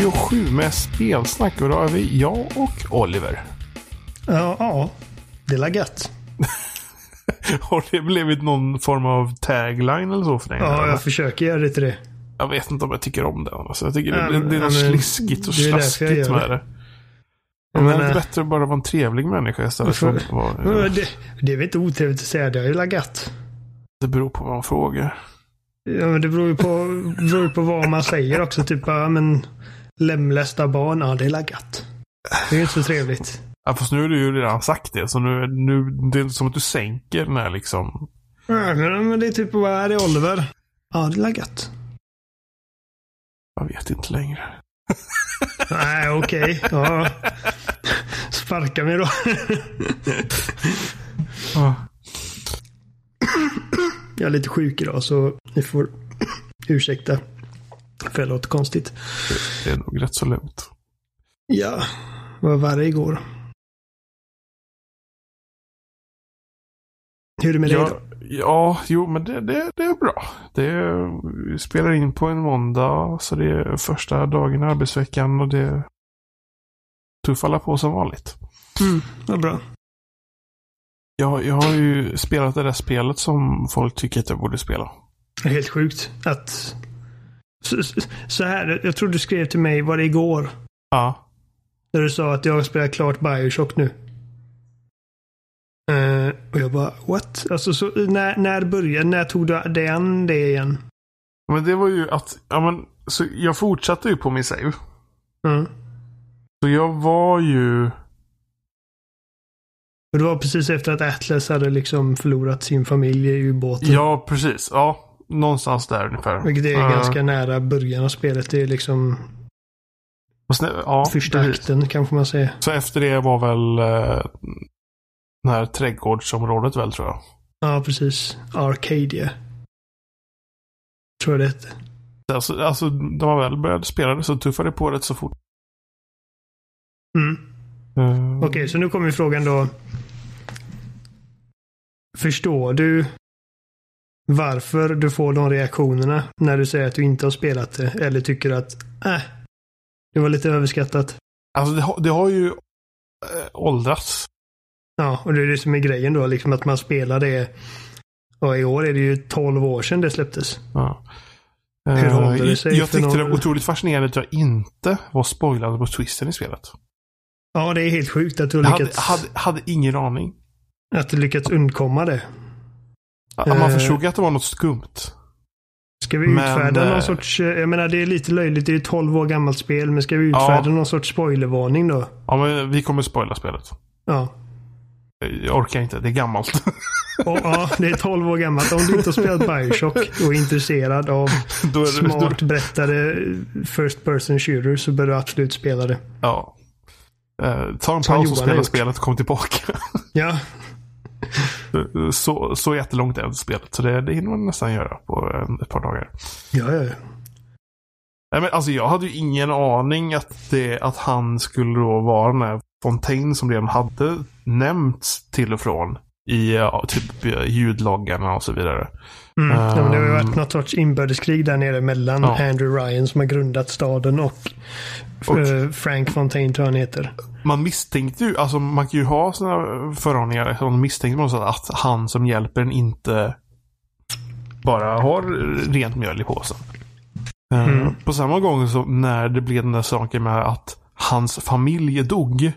257 med spelsnack och då är vi jag och Oliver. Ja, ja. det är gött. Har det blivit någon form av tagline eller så för dig? Ja, jag försöker göra det till det. jag vet inte om jag tycker om det. Alltså. Jag tycker Ja, det, det är men- något men sliskigt och jag slaskigt med det. det. Jag Men det är menar- bättre att bara vara en trevlig människa istället för att vara... Men Det, det är väl inte otrevligt att säga det. Det är gött. Det beror på vad man frågar. Ja, men det beror ju på, beror på vad man säger också. Typ, ja, men lemlästa barn. Ja, det är gött. Det är inte så trevligt. Ja, fast nu har du ju redan sagt det, så nu, nu det är som att du sänker den här liksom... Ja, men det är typ, vad är det Oliver? Ja, det är gött. Jag vet inte längre. Nej, okej. Ja. Sparka mig då. Ja. Jag är lite sjuk idag så ni får ursäkta. För jag låter konstigt. Det är nog rätt så lugnt. Ja, vad var det igår? Hur är det med dig Ja, då? ja, jo men det, det, det är bra. Det är, vi spelar in på en måndag, så det är första dagen i arbetsveckan och det tuffar på som vanligt. Mm, vad bra. Jag, jag har ju spelat det där spelet som folk tycker att jag borde spela. Det är helt sjukt att... Så, så här, jag tror du skrev till mig, var det igår? Ja. Där du sa att jag har spelat klart Bioshock nu. Eh, och jag bara, what? Alltså, så, när, när började, när tog du dig an det igen? Men det var ju att, ja men, så jag fortsatte ju på min save. Mm. Så jag var ju, Och det var precis efter att Atlas hade liksom förlorat sin familj i ubåten. ja precis, ja. Någonstans där ungefär. Vilket är Ja. ganska nära början av spelet. Det är liksom nej, ja, första akten kanske man säger. Så efter det var väl eh, det här trädgårdsområdet väl tror jag. Ja, precis. Arcadia. Tror jag det hette. Alltså, alltså när man väl började spela det så tuffade det på rätt så fort. Mm. Eh, Okej, så nu kommer frågan då. Förstår du varför du får de reaktionerna när du säger att du inte har spelat det? Eller tycker att, äh, det var lite överskattat. Alltså det har, det har ju eh, åldrats. Ja, och det är det som är grejen då, liksom att man spelar det. Och i år är det ju 12 år sedan det släpptes. Ja. Hur Eh, håller det sig jag tyckte det någon- var otroligt fascinerande att jag inte var spoilad på twisten i spelet. Ja, det är helt sjukt att du Jag har hade, lyckats, hade, hade ingen aning. att du lyckats undkomma det. Man Eh. förstod ju att det var något skumt. Ska vi utfärda eh, någon sorts... eh, Jag menar det är lite löjligt, det är 12 år gammalt spel. Men ska vi utfärda Ja. någon sorts spoilervarning då? Ja, men vi kommer spoila spelet. Ja. Jag orkar inte, det är gammalt. Och, ja, det är 12 år gammalt. Om du inte har spelat Bioshock och är intresserad av då är det, smart då, berättade First Person Shooter så bör du absolut spela det. ja. Eh, ta en paus och spela spelet och kom tillbaka. Ja, så, så jättelångt är spelet. Så det, det hinner man nästan göra på en, ett par dagar. ja, ja. Nej, men alltså, jag hade ju ingen aning att, det, att han skulle då vara den här Fontaine som redan hade nämnts till och från i ja, typ eh, ljudloggarna och så vidare. Mm. ja men det har ju Ehm. varit något sorts inbördeskrig där nere mellan Ja. Andrew Ryan som har grundat staden och, Och- eh, Frank Fontaine tror jag han heter. Man misstänkte ju, alltså man kan ju ha sådana förvarningar, man misstänkte man så att han som hjälper en inte bara har rent mjöl i påsen. Eh, Mm. På samma gång så när det blev den där saken med att hans familj dog. eh,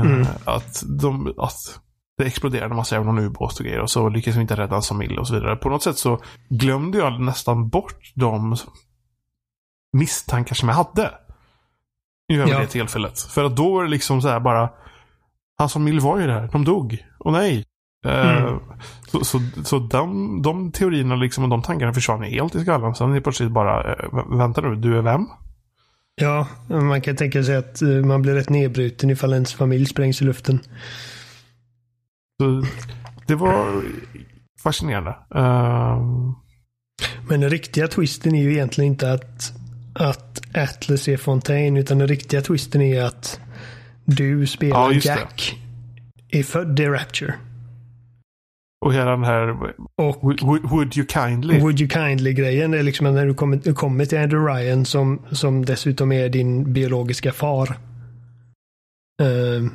Mm. Att, de, att det exploderade massa jävla ubåt och grejer och så lyckades vi inte rädda hans familj och så vidare. På något sätt så glömde jag nästan bort de misstankar som jag hade. Över Ja. det tillfället. För att då var det liksom så här bara. Hans familj var ju där. De dog. Och nej. Eh, Mm. Så, så, så de, de teorierna liksom, och de tankarna försvann helt i skallen. Sen är det plötsligt bara, eh, vä- vänta nu, du är vem? Ja, man kan tänka sig att eh, man blir rätt nedbruten ifall ens familj sprängs i luften. Så, det var fascinerande. Ehm, Men den riktiga twisten är ju egentligen inte att, att Atlas är Fontaine, utan den riktiga twisten är att du spelar Ja, just det. Jack är född i Rapture. Och hela den här Och would, would you kindly. Would you kindly-grejen, det är liksom när du kommer, du kommer till Andrew Ryan som, som dessutom är din biologiska far. Ehm.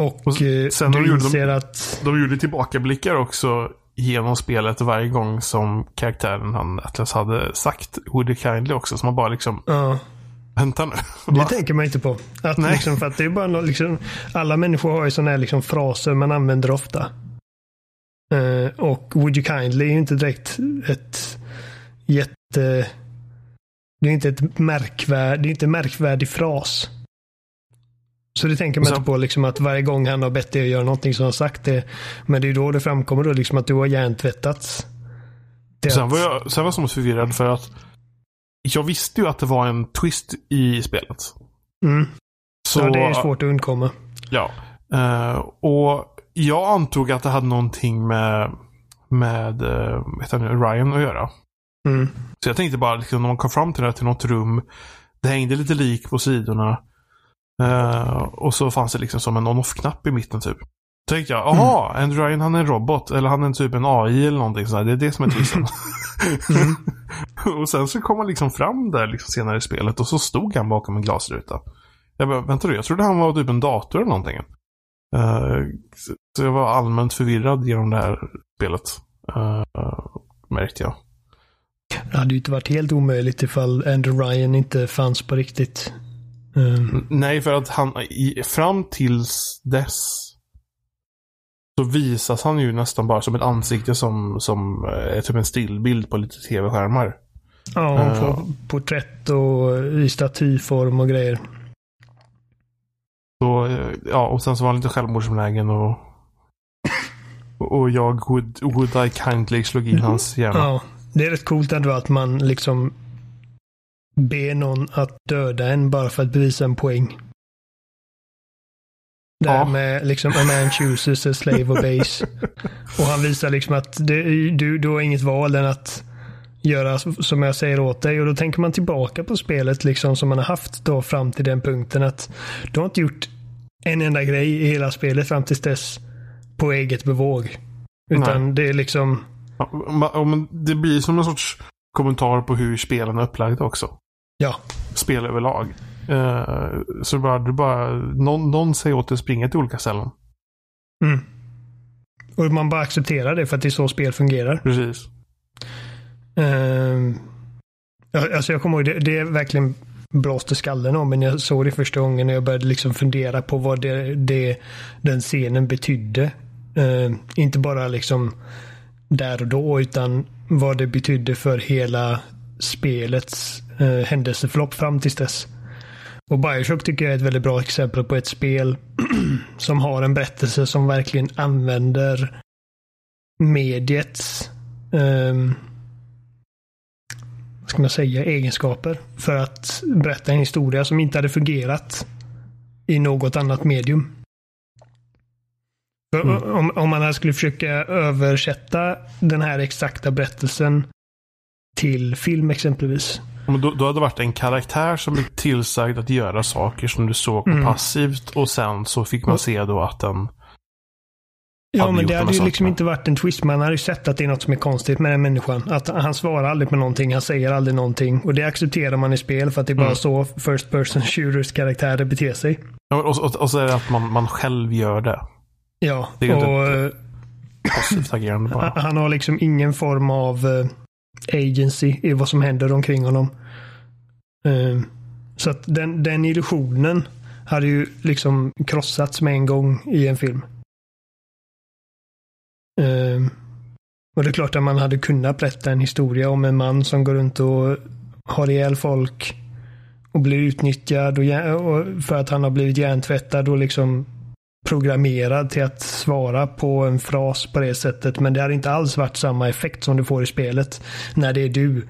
och Och eh, sen du de gjorde de- inser att... De gjorde tillbakablickar också genom spelet varje gång som karaktären han Atlas hade sagt Would you kindly också. Så man bara liksom, Ja, vänta nu. det tänker man inte på. Att Nej. liksom, för att det är bara något, liksom, alla människor har ju sådana här liksom, fraser man använder ofta. Eh, och Would you kindly är ju inte direkt ett jätte... Det är inte ett märkvärd, det är inte en märkvärdig fras. Så det tänker man inte på liksom att varje gång han har bett dig att göra någonting så har han sagt det. Men det är då det framkommer då liksom att du har hjärntvättats. Sen var, jag, sen var jag så förvirrad för att jag visste ju att det var en twist i spelet. Mm. Så, ja, det är svårt att undkomma. Ja. Eh, och jag antog att det hade någonting med, med uh, nu, Ryan att göra. Mm. Så jag tänkte bara liksom, när man kom fram till det till något rum. Det hängde lite lik på sidorna. Eh, och så fanns det liksom som en on-off-knapp i mitten typ. Då tänkte jag, jaha, Andrew Ryan han är en robot. Eller han är en typ en AI eller någonting sådär. Det är det som är twisten. och sen så kom han liksom fram där liksom senare i spelet och så stod han bakom en glasruta. Jag bara, vänta du, jag trodde han var typ en dator eller någonting. Eh, så- jag var allmänt förvirrad genom det här spelet. eh, märkte jag. Det hade ju inte varit helt omöjligt ifall Andrew Ryan inte fanns på riktigt. Um, Nej, för att han i, fram tills dess så visas han ju nästan bara som ett ansikte som, som eh, är typ en stillbild på lite tv-skärmar. ja, Ja. på porträtt och i statyform och grejer. Så, eh, ja, och sen så var han lite självmordsbenägen och och jag would, would I kindly slog in hans hjärna. Ja, det är rätt coolt ändå att man liksom ber någon att döda en bara för att bevisa en poäng. Det här Ja. med liksom a man chooses a slave obeys. Och han visar liksom att det, du, du har inget val än att göra som jag säger åt dig. Och då tänker man tillbaka på spelet liksom som man har haft då fram till den punkten att du har inte gjort en enda grej i hela spelet fram tills dess på eget bevåg. Utan det är liksom ja, men det blir som en sorts kommentar på hur spelen är upplagda också. Ja, Spel överlag. Eh, så bara, du bara, någon, någon säger åt dig att springa till olika ställen. Mm. Och man bara accepterar det för att det är så spel fungerar. Precis. Uh, alltså jag kommer ihåg, det, det är verkligen blåste skallen om när jag såg det första gången när jag började liksom fundera på vad det, det, den scenen betydde. Eh, inte bara liksom där och då utan vad det betydde för hela spelets uh, händelseförlopp fram tills dess. Och Bioshock tycker jag är ett väldigt bra exempel på ett spel som har en berättelse som verkligen använder mediets ehm, vad ska man säga, egenskaper för att berätta en historia som inte hade fungerat i något annat medium. Mm. Om, om man här skulle försöka översätta den här exakta berättelsen till film exempelvis. Men då, då hade det varit en karaktär som blev tillsagd att göra saker som du såg Mm. passivt och sen så fick man Och- se då att den... Ja, men det de hade ju liksom inte varit en twist. Man hade ju sett att det är något som är konstigt med den människan. Att han svarar aldrig på någonting. Han säger aldrig någonting. Och det accepterar man i spel för att det är bara Mm. så first person shooters karaktärer beter sig. Ja, Och, och, och så är det att man, man själv gör det. Ja, Det är ju inte och ett- Passivt agerande eh, bara. han har liksom ingen form av eh, agency i vad som händer omkring honom. Ehm, så att den, den illusionen hade ju liksom krossats med en gång i en film. Ehm, och det är klart att man hade kunnat berätta en historia om en man som går runt och har ihjäl folk och blir utnyttjad och, och för att han har blivit hjärntvättad och liksom programmerad till att svara på en fras på det sättet. Men det hade inte alls varit samma effekt som du får i spelet när det är du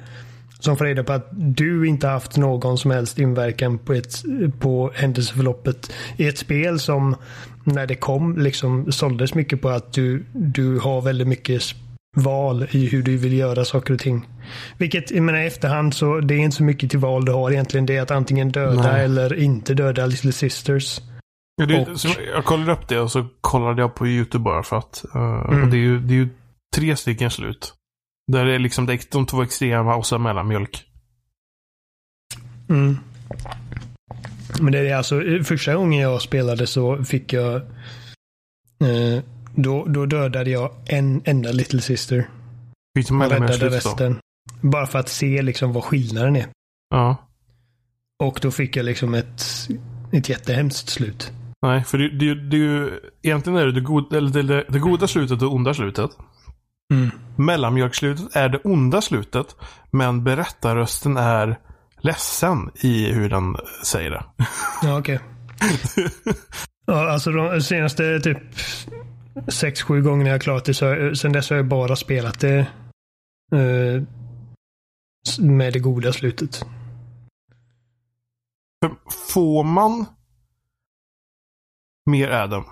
som får reda på att du inte haft någon som helst inverkan på, ett, på händelseförloppet i ett spel som när det kom liksom såldes mycket på att du, du har väldigt mycket val i hur du vill göra saker och ting. Vilket jag menar, i efterhand så det är inte så mycket till val du har egentligen. Det är att antingen döda Nej. eller inte döda Little Sisters. Ja, det, Och- så jag kollade upp det och så kollade jag på YouTube bara för att. eh, Mm. och det, är ju, det är ju tre stycken slut. Där det är liksom de två extrema och så mellanmjölk. Mm. Men det är alltså första gången jag spelade så fick jag eh, då, då dödade jag en enda Little Sister. Fick du räddade mellanmjölksslut då? resten. Bara för att se liksom vad skillnaden är. Ja. Och då fick jag liksom ett, ett jättehemskt slut. Nej, för det, det, det. Egentligen är det det, god, eller det, det, goda slutet och onda slutet. Mm. Mellanmjölksslutet är det onda slutet. Men berättarrösten är ledsen i hur den säger det. Ja, okej. ja, alltså de senaste typ sex, sju gångerna jag klarat det så sen dess har jag bara spelat det eh, med det goda slutet. Får man mer Adam?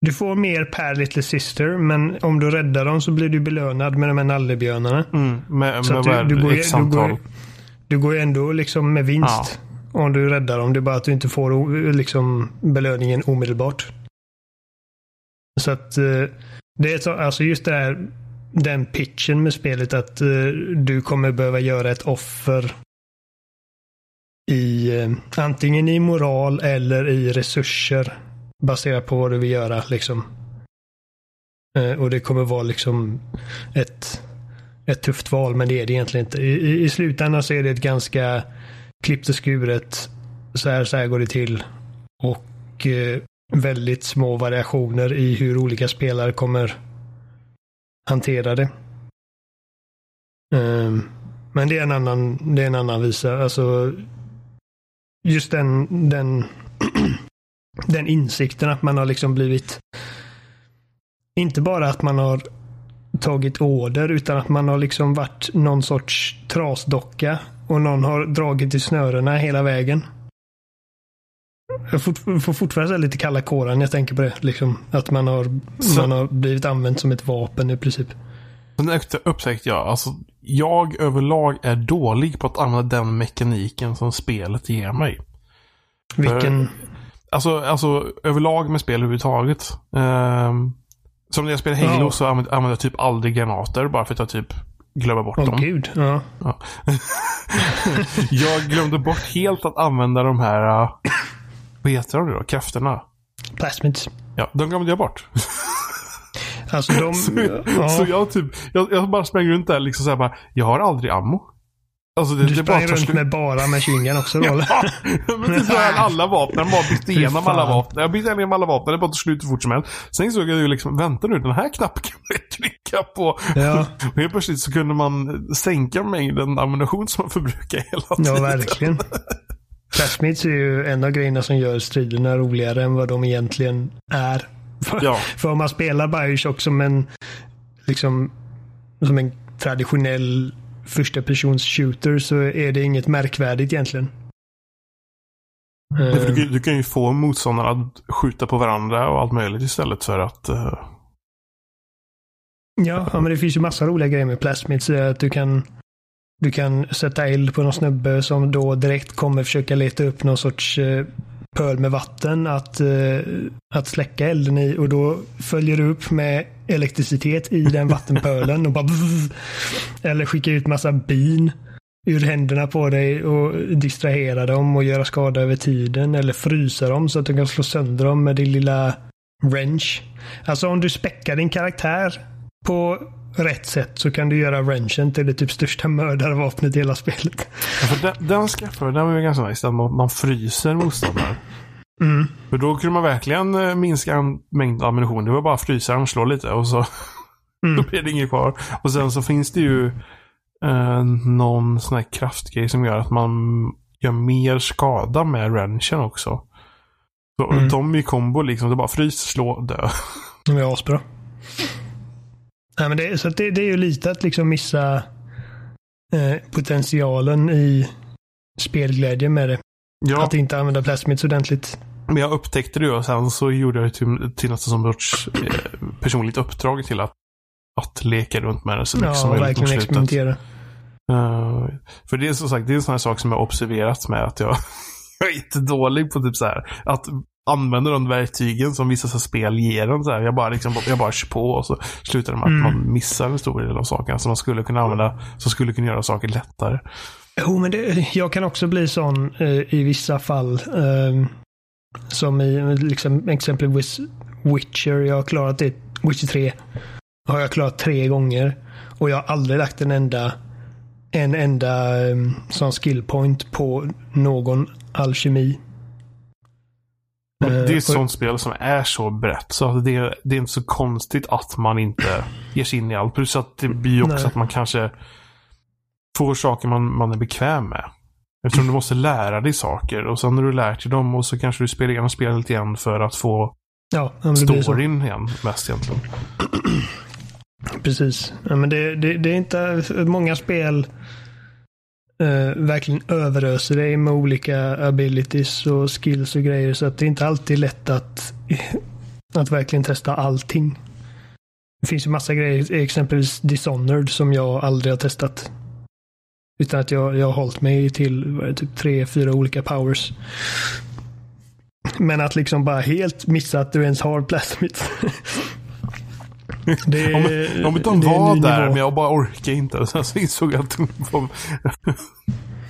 Du får mer per Little Sister, men om du räddar dem så blir du belönad med de här nallebjörnarna. Mm, med Så med du, du, går, X du, går, du går ändå liksom med vinst om du räddar dem. Det är bara att du inte får liksom belöningen omedelbart. Så att eh, det är så, alltså just det här den pitchen med spelet att eh, du kommer behöva göra ett offer i eh, antingen i moral eller i resurser baserat på vad du vill göra liksom. Eh, och det kommer vara liksom ett ett tufft val, men det är det egentligen inte. I, i, i slutändan så är det ett ganska klippt och skuret. Så här, så här går det till. Och eh, väldigt små variationer i hur olika spelare kommer hantera det. Um, men det är en annan, det är en annan visa. Alltså, just den, den, den insikten att man har liksom blivit inte bara att man har tagit order utan att man har liksom varit någon sorts trasdocka och någon har dragit i snörena hela vägen. Jag får fortfarande lite kalla kårar när jag tänker på det. Liksom, att man har, Så- man har blivit använt som ett vapen i princip. Sen upp- upptäckte jag, alltså jag överlag är dålig på att använda den mekaniken som spelet ger mig. Vilken... Alltså, alltså överlag med spel överhuvudtaget. Um, som när jag spelar Halo Ja. så använder, använder jag typ aldrig granater bara för att jag typ glömmer bort Åh dem. gud. Ja. Ja. jag glömde bort helt att använda de här, uh, vad heter de då? Krafterna. Plasmids. Ja, de glömde jag bort. Alltså de... så, ja. så jag typ, jag, jag bara sprang runt där liksom såhär bara, jag har aldrig ammo. Alltså det, du det sprang runt med bara machine gun också då eller? Ja, men så här alla vapnen. Jag bara bytte igenom alla vapen. Jag bytte igenom alla vapen. Det bara tog slut hur fort som helst. Sen insåg jag ju liksom, vänta nu, den här knappen kan man trycka på. Ja, Och helt plötsligt så kunde man sänka mängden ammunition som man förbrukar hela tiden. ja verkligen. Plasmids är ju en av grejerna som gör striderna roligare än vad de egentligen är. För, Ja. för om man spelar Bioshock som en liksom som en traditionell första persons shooter så är det inget märkvärdigt egentligen. Nej, för Eh, Du, kan- du kan ju få motståndarna att skjuta på varandra och allt möjligt istället för att... eh, Ja, ja, men det finns ju massa roliga grejer med plasmids. Att du kan, du kan sätta eld på någon snubbe som då direkt kommer försöka leta upp någon sorts eh, pöl med vatten att, eh, att släcka elden i och då följer du upp med elektricitet i den vattenpölen och bara eller skicka ut massa bin ur händerna på dig och distrahera dem och göra skada över tiden eller frysa dem så att du kan slå sönder dem med din lilla wrench. Alltså om du späckar din karaktär på rätt sätt så kan du göra wrenchen till det typ största mördarvapnet i hela spelet. ja, för den, den skaffade den var ju ganska nice. Att man, man fryser motståndare. Mm. För då kunde man verkligen eh, minska en mängd ammunition. Det var bara att frysa den, slå lite och så Mm. då blir det inget kvar. Och sen så finns det ju eh, någon sån här kraftgrej som gör att man gör mer skada med wrenchen också. Så Mm. de i kombo liksom. Det bara frys, slå, dö. De är asbra. Nej, men det, så det, det är ju lite att liksom missa eh, potentialen i spelglädje med det. Ja, Att inte använda plasmids ordentligt. men jag upptäckte det och sen så gjorde jag det till, till något som sorts eh, personligt uppdrag till att, att leka runt med det så mycket som Ja, möjligt mot verkligen experimentera. Eh, för det är som sagt, det är en sån här sak som jag observerat med att jag jag är jättedålig på typ så här att använda de verktygen som vissa så spel ger en. Så här. Jag, bara liksom, jag bara kör på och så slutar det med att Mm. man missar en stor del av sakerna som man skulle kunna använda som skulle kunna göra saker lättare. Jo, men det, jag kan också bli sån eh, i vissa fall. Eh, som i liksom, exempelvis Witcher. Jag har klarat det. Witcher 3 har jag klarat tre gånger. Och jag har aldrig lagt en enda en enda eh, sån skill point på någon alkemi. Men det är Eh, ett sånt spel som är så brett så att det, är- det är inte så konstigt att man inte ger sig in i allt. Plus att det blir också Nej. att man kanske får saker man, man är bekväm med. Eftersom du måste lära dig saker och sen när du lärt dig dem och så kanske du spelar igenom spelet igen för att få Ja, storyn igen mest egentligen. Precis. Ja, men det, det, det är inte många spel eh, verkligen överöser dig med olika abilities och skills och grejer. Så att det är inte alltid lätt att, att verkligen testa allting. Det finns ju massa grejer, exempelvis Dishonored, som jag aldrig har testat. Utan att jag, jag har hållit mig till det, typ tre, fyra olika powers. Men att liksom bara helt missa att du ens har plasmid. Det Om, om de var där nivå. men jag bara orkar inte. Och sen så insåg jag att de, de,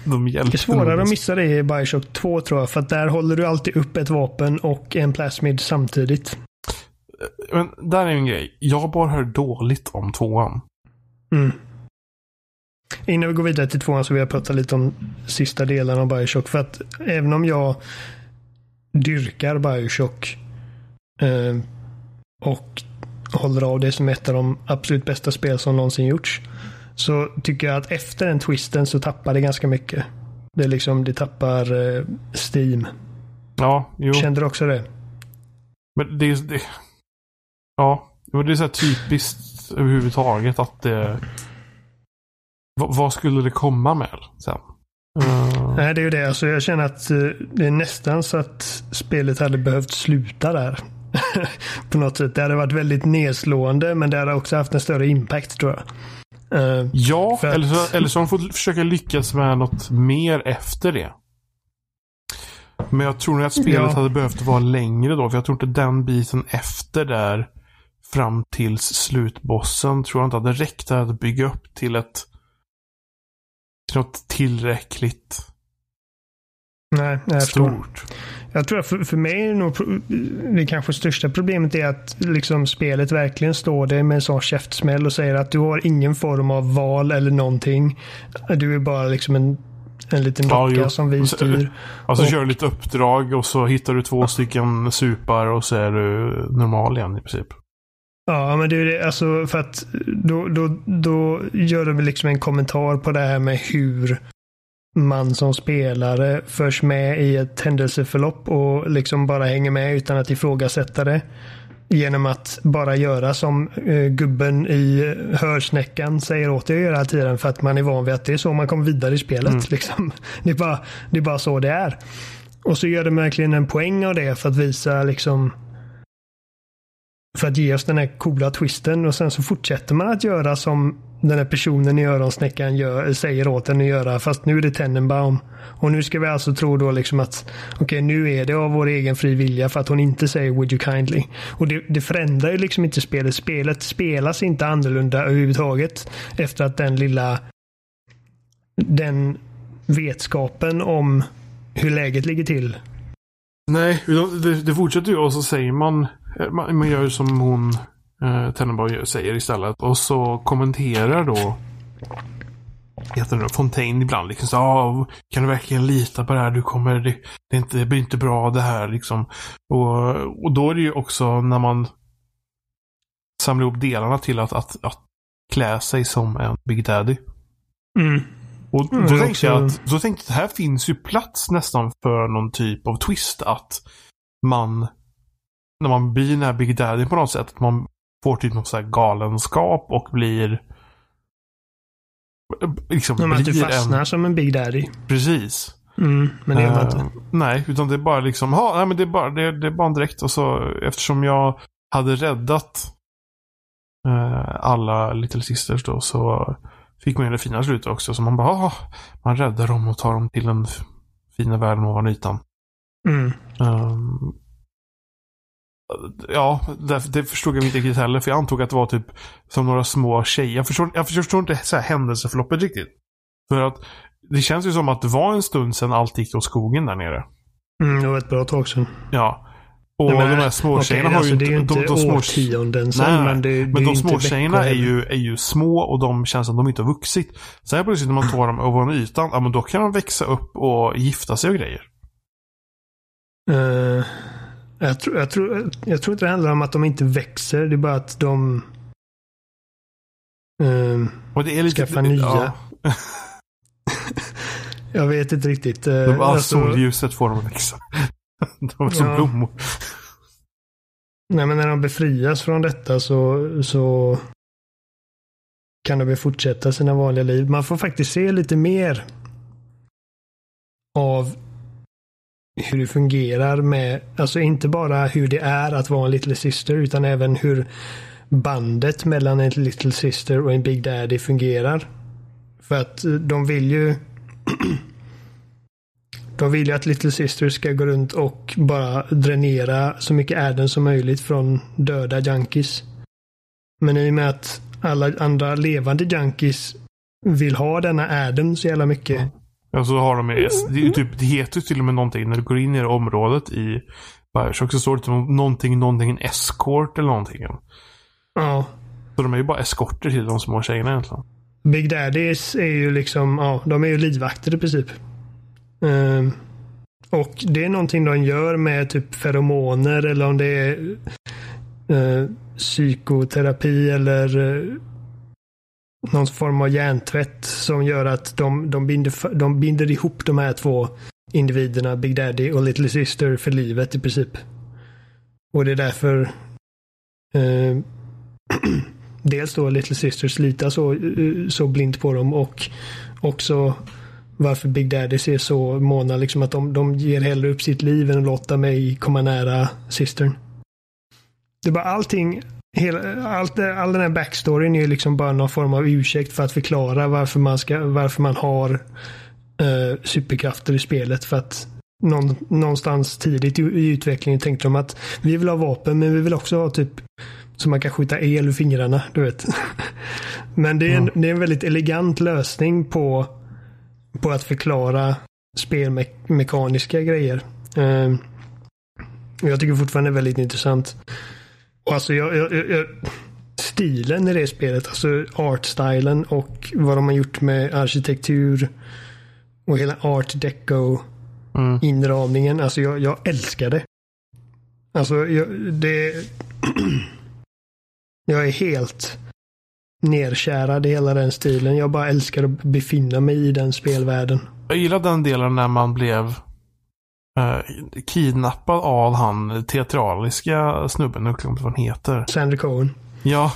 de hjälpte Det är svårare att missa det i Bioshock 2 tror jag. För att där håller du alltid upp ett vapen och en plasmid samtidigt. Men där är en grej. Jag bara hört dåligt om tvåan. Mm. Innan vi går vidare till tvåan så vill jag prata lite om sista delen av Bioshock. För att även om jag dyrkar Bioshock eh, och håller av det som ett av de absolut bästa spel som någonsin gjorts. Så tycker jag att efter den twisten så tappar det ganska mycket. Det, är liksom, det tappar eh, Steam. Ja, jo. Kände du också det? Men det är... Det, ja, men det är så här typiskt överhuvudtaget att det... Vad, skulle det komma med sen? Eh, Nej, det är ju det. Alltså, jag känner att eh, det är nästan så att spelet hade behövt sluta där. På något sätt. Det hade varit väldigt nedslående, men det hade också haft en större impact tror jag. Eh, ja, eller så, eller så har de fått försöka lyckas med något mer efter det. Men jag tror nog att spelet Ja. hade behövt vara längre då. För jag tror inte den biten efter där fram tills slutbossen tror jag inte hade räckt att bygga upp till ett till något tillräckligt nej, jag stort. Jag tror att för, för mig är det nog det kanske största problemet är att liksom spelet verkligen står där med en sån käftsmäll och säger att du har ingen form av val eller någonting. Du är bara liksom en, en liten Ja, docka jo. som vi styr. Alltså Och- kör du lite uppdrag och så hittar du två stycken supar och så är du normal igen i princip. Ja, men det är det. Alltså för att då, då, då gör de liksom en kommentar på det här med hur man som spelare förs med i ett händelseförlopp och liksom bara hänger med utan att ifrågasätta det. Genom att bara göra som eh, gubben i hörsnäckan säger åt dig att göra hela tiden för att man är van vid att det är så man kommer vidare i spelet. Mm. Liksom. Det, är bara, det är bara så det är. Och så gör de verkligen en poäng av det för att visa liksom för att ge oss den här coola twisten och sen så fortsätter man att göra som den här personen i öronsnäckan gör, säger åt en att göra fast nu är det Tenenbaum. Och nu ska vi alltså tro då liksom att okej nu är det av vår egen fri vilja för att hon inte säger would you kindly. Och det, det förändrar ju liksom inte spelet. Spelet spelas inte annorlunda överhuvudtaget efter att den lilla den vetskapen om hur läget ligger till. Nej, det, det fortsätter ju och så säger man, man, man gör ju som hon eh, Tenenbaum gör- säger istället. Och så kommenterar då heter det, Fontaine ibland. Liksom så, ah, kan du verkligen lita på det här? Du kommer, det, det, är inte, det blir inte bra det här liksom. Och, och då är det ju också när man samlar ihop delarna till att, att, att klä sig som en Big Daddy. Mm. Och Mm, då är tänkte jag att, då tänkte jag att här finns ju plats nästan för någon typ av twist att man när man blir den här Big Daddy på något sätt, att man får typ någon sån här galenskap och blir liksom Om att du blir fastnar en, som en Big Daddy. precis. Mm, men det gör man Eh, inte. Nej, utan det är bara liksom, ja, nej men det är bara, det, det är bara en direkt och så eftersom jag hade räddat eh, alla Little Sisters då så fick man ju det fina slutet också. Så man bara, ah, man räddar dem och tar dem till en f- fina världen ovan ytan. Mm. Um, ja, det, det, förstod jag inte riktigt heller. För jag antog att det var typ som några små tjejer. Jag förstår, jag förstår inte så här händelseförloppet riktigt. För att det känns ju som att det var en stund sedan allt gick åt skogen där nere. Mm, det var ett bra tag sedan. Ja. Och Nej, men, de här småtjejerna okay, har ju alltså, inte... Det är ju inte de, de årtionden sedan. Nej, men, det, men de småtjejerna är ju, är ju små och de känns som att de inte har vuxit. Sen plötsligt när man tar dem över ytan, ja men då kan de växa upp och gifta sig och grejer. Uh, jag, tror, jag, tror, jag tror inte det handlar om att de inte växer. Det är bara att de uh, och det är lite, skaffar nya. Ja. jag vet inte riktigt. Uh, de, alltså, solljuset får dem att växa. de är som ja. blommor. Nej, men när de befrias från detta så, så kan de fortsätta sina vanliga liv. Man får faktiskt se lite mer av hur det fungerar med, alltså inte bara hur det är att vara en Little Sister utan även hur bandet mellan en Little Sister och en Big Daddy fungerar. För att eh, de vill ju De vill ju att Little Sister ska gå runt och bara dränera så mycket äden som möjligt från döda junkies. Men i och med att alla andra levande junkies vill ha denna äden så jävla mycket. Ja, så har de det, typ, det heter till och med någonting när du går in i det området i Bioshock så står det typ någonting, någonting, en escort eller någonting. Ja. Så de är ju bara eskorter till de små tjejerna egentligen. Big Daddies är ju liksom, ja, de är ju livvakter i princip. Um, och det är någonting de gör med typ feromoner eller om det är uh, psykoterapi eller uh, någon form av hjärntvätt som gör att de, de, binder, de binder ihop de här två individerna, Big Daddy och Little Sister, för livet i princip. Och det är därför eh, dels då Little Sister slita så, eh, så blint på dem och också varför Big Daddy ser så måna. Liksom att de, de ger hellre upp sitt liv än att låta mig komma nära systern. Det är bara allting. Hela, allt, all den här backstoryn är liksom bara någon form av ursäkt för att förklara varför man, ska, varför man har uh, superkrafter i spelet. För att någon, någonstans tidigt i, i utvecklingen tänkte de att vi vill ha vapen men vi vill också ha typ så man kan skjuta el ur fingrarna. Du vet. men det är, en, det är en väldigt elegant lösning på på att förklara spelmekaniska grejer. Uh, jag tycker fortfarande är väldigt intressant. Och alltså jag, jag, jag, stilen i det spelet, alltså artstylen och vad de har gjort med arkitektur och hela art deco mm. inramningen. Alltså jag, jag älskar det. Alltså jag, det... jag är helt nerkärad i hela den stilen. Jag bara älskar att befinna mig i den spelvärlden. Jag gillar den delen när man blev eh, kidnappad av han teatraliska snubben. Jag vad han heter. Sandra Cohen. Ja.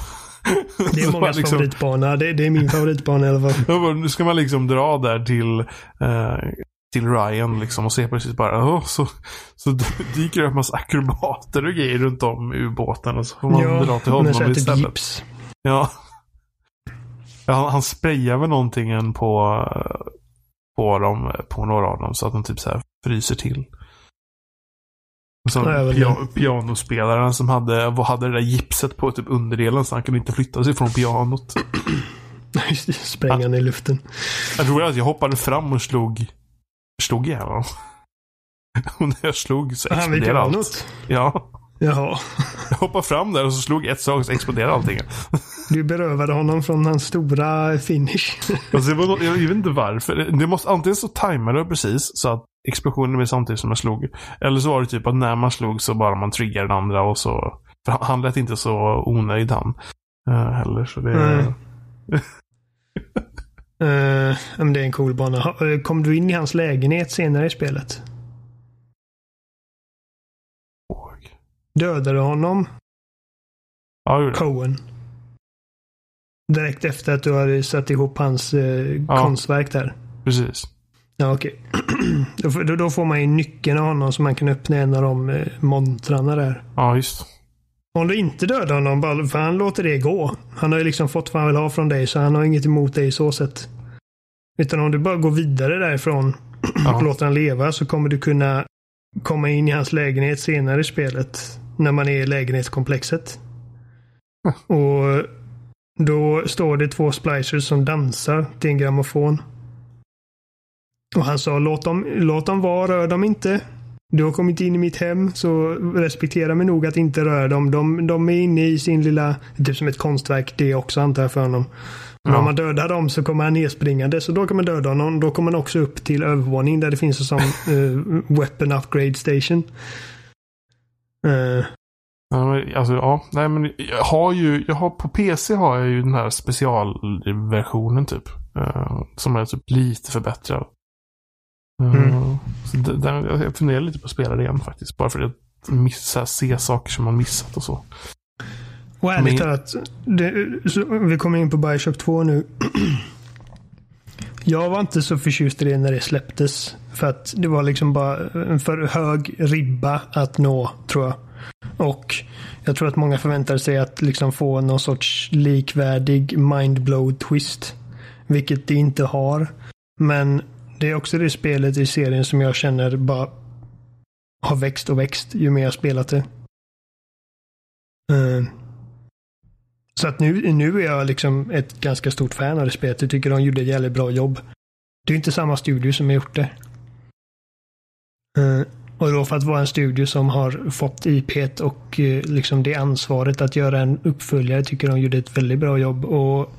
Det är många liksom, favoritbana. Det, det, är min favoritbana i alla fall. Nu ska man liksom dra där till eh, till Ryan liksom och se precis bara oh, så, så dyker det upp massa akrobater och grejer runt om ubåten och så får man ja, dra till honom istället. Gips. Ja. Han, han sprayar väl någonting på, på, dem, på några av dem så att de typ så här fryser till. Så pia pianospelaren som hade, hade det där gipset på typ underdelen så han kunde inte flytta sig från pianot. Sprängan i luften. Jag tror att jag hoppade fram och slog, slog ihjäl honom. Och när jag slog så exploderade allt. Ja. Jaha. Jag hoppade fram där och så slog ett slag så exploderade allting. Du berövade honom från hans stora finish. Alltså, jag, jag vet inte varför. Det måste, antingen så tajmade det precis så att explosionen blev samtidigt som jag slog. Eller så var det typ att när man slog så bara man triggade den andra och så. För han lät inte så onöjd han. Uh, heller så det... Mm. uh, men det är en cool bana. Eh, kom du in i hans lägenhet senare i spelet? Dödade honom? Ja, Cohen. Direkt efter att du hade satt ihop hans eh, ja. konstverk där. Precis. Ja, okej. Okay. då, då, får man ju nyckeln av honom så man kan öppna en av de eh, montrarna där. Ja, just. Om du inte dödar honom, bara för han låter det gå. Han har ju liksom fått vad han vill ha från dig, så han har inget emot dig i så sätt. Utan om du bara går vidare därifrån ja. och låter han leva så kommer du kunna komma in i hans lägenhet senare i spelet. När man är i lägenhetskomplexet. Och då står det två splicers som dansar till en grammofon. Och han sa låt dem, låt dem vara, rör dem inte. Du har kommit in i mitt hem så respektera mig nog att inte röra dem. De, de är inne i sin lilla, typ som ett konstverk det också antar jag för honom. Men ja. om man dödar dem så kommer han nedspringande så då kan man döda honom. Då kommer man också upp till övervåningen där det finns en sån uh, weapon upgrade station. Uh. Alltså ja, nej men jag har ju, jag har på PC har jag ju den här specialversionen typ. Uh, som är typ lite förbättrad. Mm. Så den, jag funderar lite på att spela det igen faktiskt. Bara för att missa, se saker som man missat och så. Och ärligt talat, vi kommer in på Bioshock 2 nu. jag var inte så förtjust i det när det släpptes. För att det var liksom bara en för hög ribba att nå, tror jag. Och jag tror att många förväntade sig att liksom få någon sorts likvärdig mindblow twist. Vilket det inte har. Men det är också det spelet i serien som jag känner bara har växt och växt ju mer jag spelat det. Uh, så att nu, nu är jag liksom ett ganska stort fan av det spelet. Jag tycker de gjorde ett jävligt bra jobb. Det är inte samma studio som har gjort det. Uh, och då för att vara en studio som har fått IP och uh, liksom det ansvaret att göra en uppföljare tycker de gjorde ett väldigt bra jobb. Och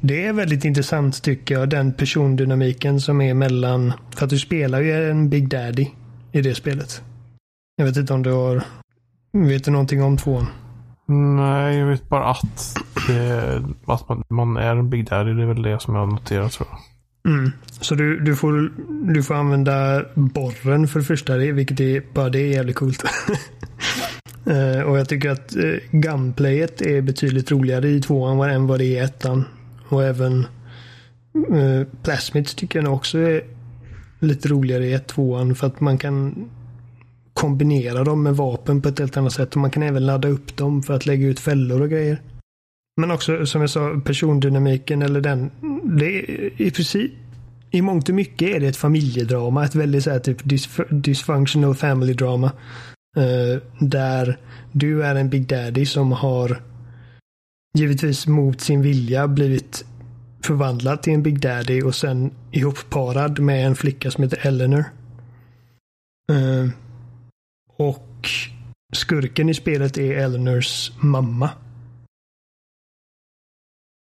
det är väldigt intressant tycker jag, den persondynamiken som är mellan, för att du spelar ju en Big Daddy i det spelet. Jag vet inte om du har, vet du någonting om tvåan? Nej, jag vet bara att, det, att man, man, är en Big Daddy. Det är väl det som jag har noterat tror jag. Mm. Så du, du, får, du får använda borren för det första, vilket är, bara det är jävligt coolt. uh, och jag tycker att uh, gunplayet är betydligt roligare i tvåan än vad det är i ettan. Och även uh, Plasmids tycker jag nog också är lite roligare i ett tvåan för att man kan kombinera dem med vapen på ett helt annat sätt. Och man kan även ladda upp dem för att lägga ut fällor och grejer. Men också som jag sa, persondynamiken eller den. Det är i princip i mångt och mycket är det ett familjedrama. Ett väldigt så här, typ dysfunctional family drama. Uh, där du är en Big Daddy som har givetvis mot sin vilja blivit förvandlad till en Big Daddy och sen ihopparad med en flicka som heter Eleanor. Uh, och skurken i spelet är Eleanors mamma.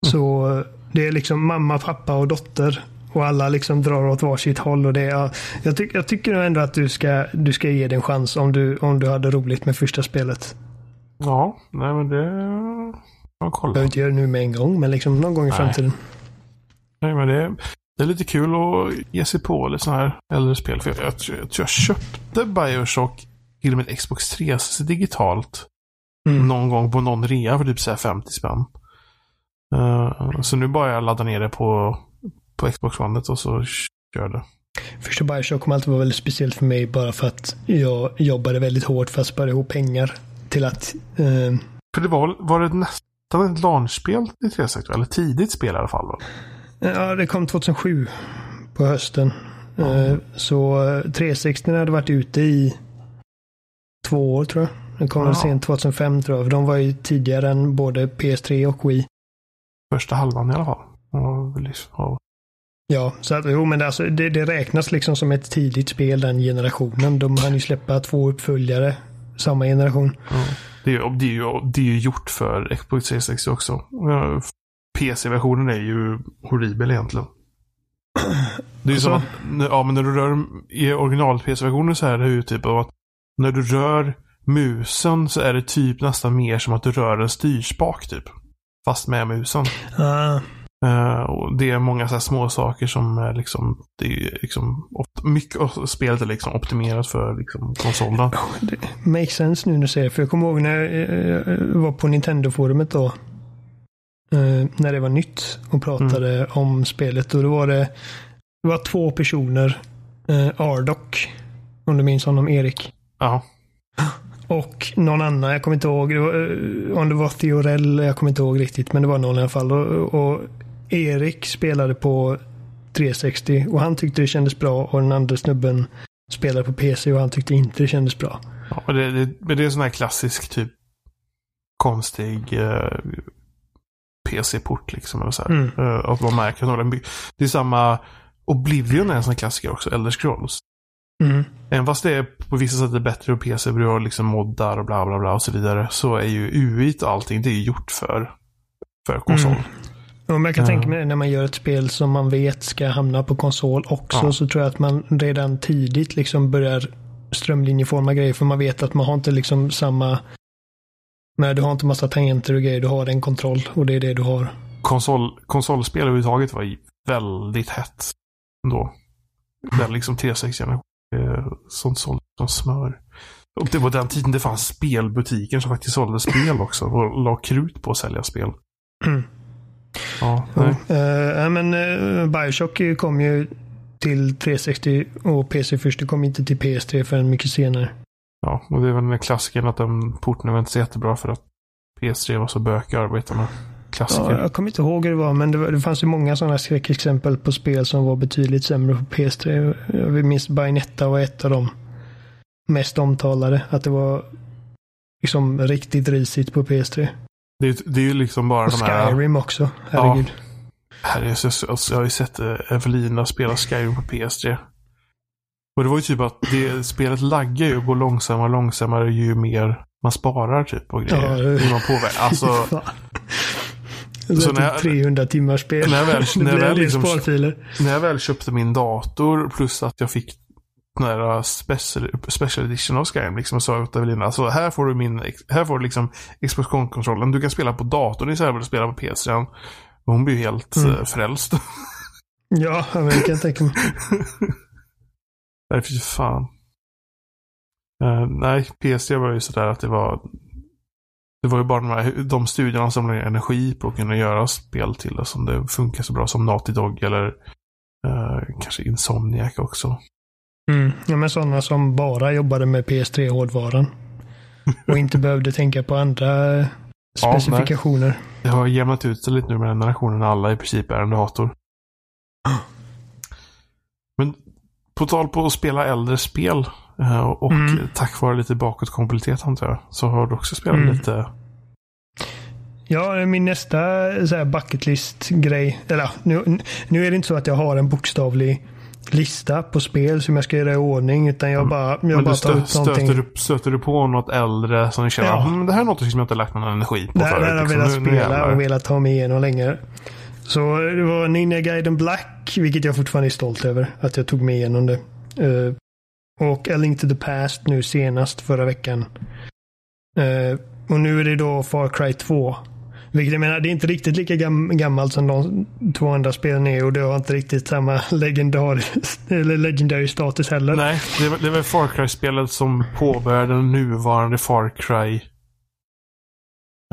Mm. Så det är liksom mamma, pappa och dotter. Och alla liksom drar åt varsitt håll. Och det är, jag, ty jag tycker ändå att du ska, du ska ge det en chans om du, om du hade roligt med första spelet. Ja, nej men det... Jag kollar. Behöver inte göra det nu med en gång, men liksom någon gång i nej. framtiden. Nej, men det, det är lite kul att ge sig på lite sådana här äldre spel. För jag, jag, jag tror jag köpte Bioshock till och med Xbox 360 digitalt. Mm. Någon gång på någon rea för typ så 50 spänn. Uh, så nu bara jag ladda ner det på, på Xbox One och så kör det. Första Bioshock kommer alltid vara väldigt speciellt för mig bara för att jag jobbade väldigt hårt för att spara ihop pengar till att... Uh... För det var, var det nästan ett launchspel i 360? Eller tidigt spel i alla fall? Då? Ja, det kom 2007 på hösten. Mm. Så 360 hade varit ute i två år tror jag. Den kom ja. sent 2005 tror jag. För de var ju tidigare än både PS3 och Wii. Första halvan i alla fall. Ja, ja så att, jo, men det, alltså, det, det, räknas liksom som ett tidigt spel den generationen. De hann ju släppa två uppföljare samma generation. Ja. Det, är, det, är ju, det är ju gjort för Xbox 360 också. PC-versionen är ju horribel egentligen. Det är ju alltså? som att, ja men när du rör i original PC-versionen så är det ju typ av att när du rör musen så är det typ nästan mer som att du rör en styrspak typ. Fast med musen. Uh. Uh, och det är många så här små saker som är liksom, det är liksom, mycket av spelet är liksom optimerat för liksom konsolen. Det makes sense nu när du säger. För jag kommer ihåg när jag var på Nintendo-forumet då. Uh, när det var nytt och pratade mm. om spelet. Och då var det, det var två personer. Uh, Ardok, om du minns honom, Erik. Ja. Och någon annan, jag kommer inte ihåg eh, om det var Theorell, jag kommer inte ihåg riktigt, men det var någon i alla fall. Och, och Erik spelade på 360 och han tyckte det kändes bra och den andra snubben spelade på PC och han tyckte inte det kändes bra. Ja, men det, det, men det är en sån här klassisk typ konstig eh, PC-port liksom. Eller så. Mm. Eh, att man märker att den by- Det är samma Oblivion är en sån här klassiker också, Elder Scrolls. Mm. Även fast det är på vissa sätt är bättre på PC, har liksom moddar och bla bla bla och så vidare. Så är ju UI och allting, det är ju gjort för, för konsol. Mm. Och men jag kan Ja. tänka mig det när man gör ett spel som man vet ska hamna på konsol också Ja. så tror jag att man redan tidigt liksom börjar strömlinjeforma grejer för man vet att man har inte liksom samma men du har inte massa tangenter och grejer, du har en kontroll och det är det du har. Konsol, konsolspel överhuvudtaget var väldigt hett då. Där liksom 360 eh, sånt sålde som smör. Och det var den tiden det fanns spelbutiker som faktiskt sålde spel också och la krut på att sälja spel. Mm. Ja, nej. Uh, men uh, Bioshock kom ju till 360 och PC först. Det kom inte till PS3 förrän mycket senare. ja, och det är väl den klassiken att den porten var inte så jättebra för att PS3 var så bökig att arbeta med. Klassiker. Ja, jag kommer inte ihåg hur det var, men det, var, det fanns ju många sådana skräckexempel på spel som var betydligt sämre på PS3. Jag minns Bayonetta var ett av dem mest omtalade. Att det var liksom riktigt risigt på PS3. Det, är, det är ju liksom bara Och de här... Skyrim också. Herregud. Här är så, så, jag har ju sett eh, Evelina spela Skyrim på PS3. Och det var ju typ att det, spelet laggar ju och går långsammare och långsammare ju mer man sparar typ och grejer. Ja, Hur man påverkar. Alltså, Så var när jag- 300 timmars spel. när jag väl- när jag väl liksom- när jag väl köpte min dator plus att jag fick den här special, special edition av Skyrim liksom och sa åt Evelina, alltså här får du min, här får du liksom Xbox kontrollen Du kan spela på datorn istället för att spela på PS3. Och hon blir ju helt Mm. mm. frälst. Ja, men det kan jag tänka mig. Nej, fy fan. Eh, nej, PS3 var ju sådär att det var det var ju bara de, här, de studierna som la energi på att kunna göra spel till det som det funkar så bra som Naughty Dog eller eh, kanske Insomniac också. Mm. Ja, men sådana som bara jobbade med PS3-hårdvaran. Och inte behövde tänka på andra Ja, specifikationer. Det har jämnat ut sig lite nu med den generationen alla i princip är en dator. Men på tal på att spela äldre spel eh, och Mm. tack vare lite bakåtkompatibilitet antar jag, så har du också spelat Mm. lite Ja, min nästa så här bucket list-grej. Eller nu, nu är det inte så att jag har en bokstavlig lista på spel som jag ska göra i ordning. Utan jag bara, jag Mm. Men bara tar ut någonting. stöter, du, stöter du på något äldre som du känner Ja. mm, det här är något som jag inte lagt någon energi på Det här förut. har jag liksom. velat Nu- spela och velat ta mig igenom länge. Så det var Ninja Gaiden Black, vilket jag fortfarande är stolt över. Att jag tog mig igenom det. Eh, och A Link to the Past nu senast förra veckan. Eh, och nu är det då Far Cry 2. Vilket jag menar, det är inte riktigt lika gam gammalt som de två andra spelen är och det har inte riktigt samma legendary, eller legendary status heller. Nej, det var, det var Far Cry-spelet som påbörjade den nuvarande Far Cry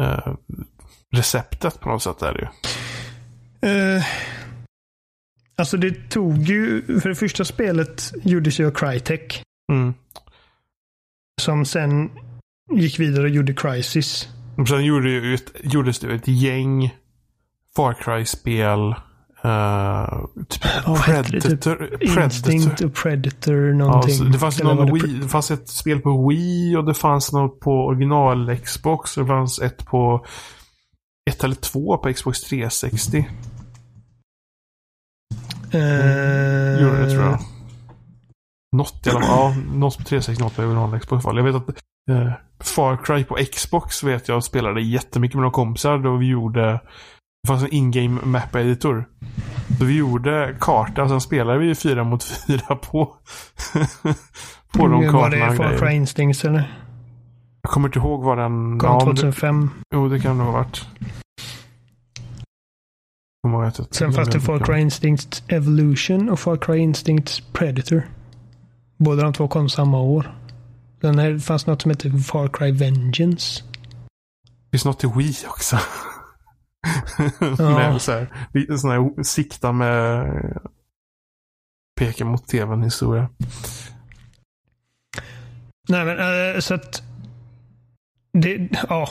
eh, receptet på något sätt är det ju. Eh, alltså det tog ju, för det första spelet gjordes ju av Crytek. Mm. Som sen gick vidare och gjorde Crysis. Och sen gjorde ju ett, gjordes det ett gäng Far Cry-spel. eh, typ hette det? Typ Predator. Instinct Predator. och Predator Ja, någonting. så det, fanns Eller någon Wii, det fanns ett spel på Wii och det fanns något på original Xbox. Och det fanns ett på ett eller två på Xbox 360. Eh, Gjorde det tror jag. Något i alla fall. Ja, något på 360, något på original Xbox. fall. Jag vet att eh, Far Cry på Xbox vet jag spelade jättemycket med några kompisar då vi gjorde det fanns en in-game map editor. Så vi gjorde karta och sen spelade vi fyra mot fyra på på de Var kartorna. det och Far. Cry Instincts eller? Jag kommer inte ihåg vad den... Kom ja, det, 2005. jo, det kan det ha varit. Sen fanns det Far Cry Instincts Evolution och Far Cry Instincts Predator. Båda de två kom samma år. Sen här fanns något som hette Far Cry Vengeance. Det finns något till Wii också. Ja. med så här, sån här sikta med peka mot tvn historia. Nej men eh, så att... Det, ja.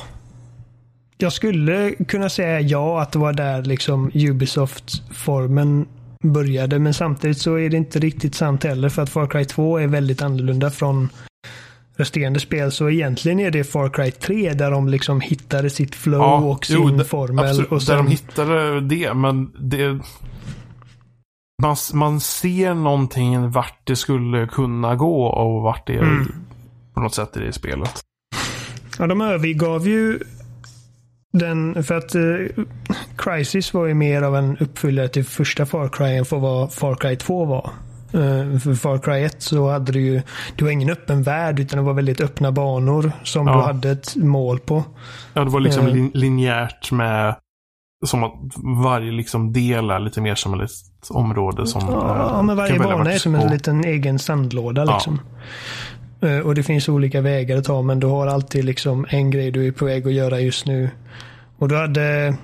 Jag skulle kunna säga ja att det var där liksom Ubisoft-formen började. Men samtidigt så är det inte riktigt sant heller för att Far Cry 2 är väldigt annorlunda från resterande spel. Så egentligen är det Far Cry 3 där de liksom hittade sitt flow Ja, och sin jo, det- formel. Absolut, Och där sen, de hittade det, men det... Man, man ser någonting vart det skulle kunna gå och vart det är Mm. på något sätt i det spelet. ja, de övergav ju den, för att eh, Crisis var ju mer av en uppföljare till första Far Cry än för vad Far Cry 2 var. Eh, för Far Cry 1 så hade du ju, det var ingen öppen värld utan det var väldigt öppna banor som Ja. du hade ett mål på. Ja, det var liksom Mm. lin, linjärt med som att varje liksom del är lite mer som ett område som Ja, eh, men varje bana är som en liten egen sandlåda Ja. liksom. Eh, Eh, och det finns olika vägar att ta men du har alltid liksom en grej du är på väg att göra just nu. Och du hade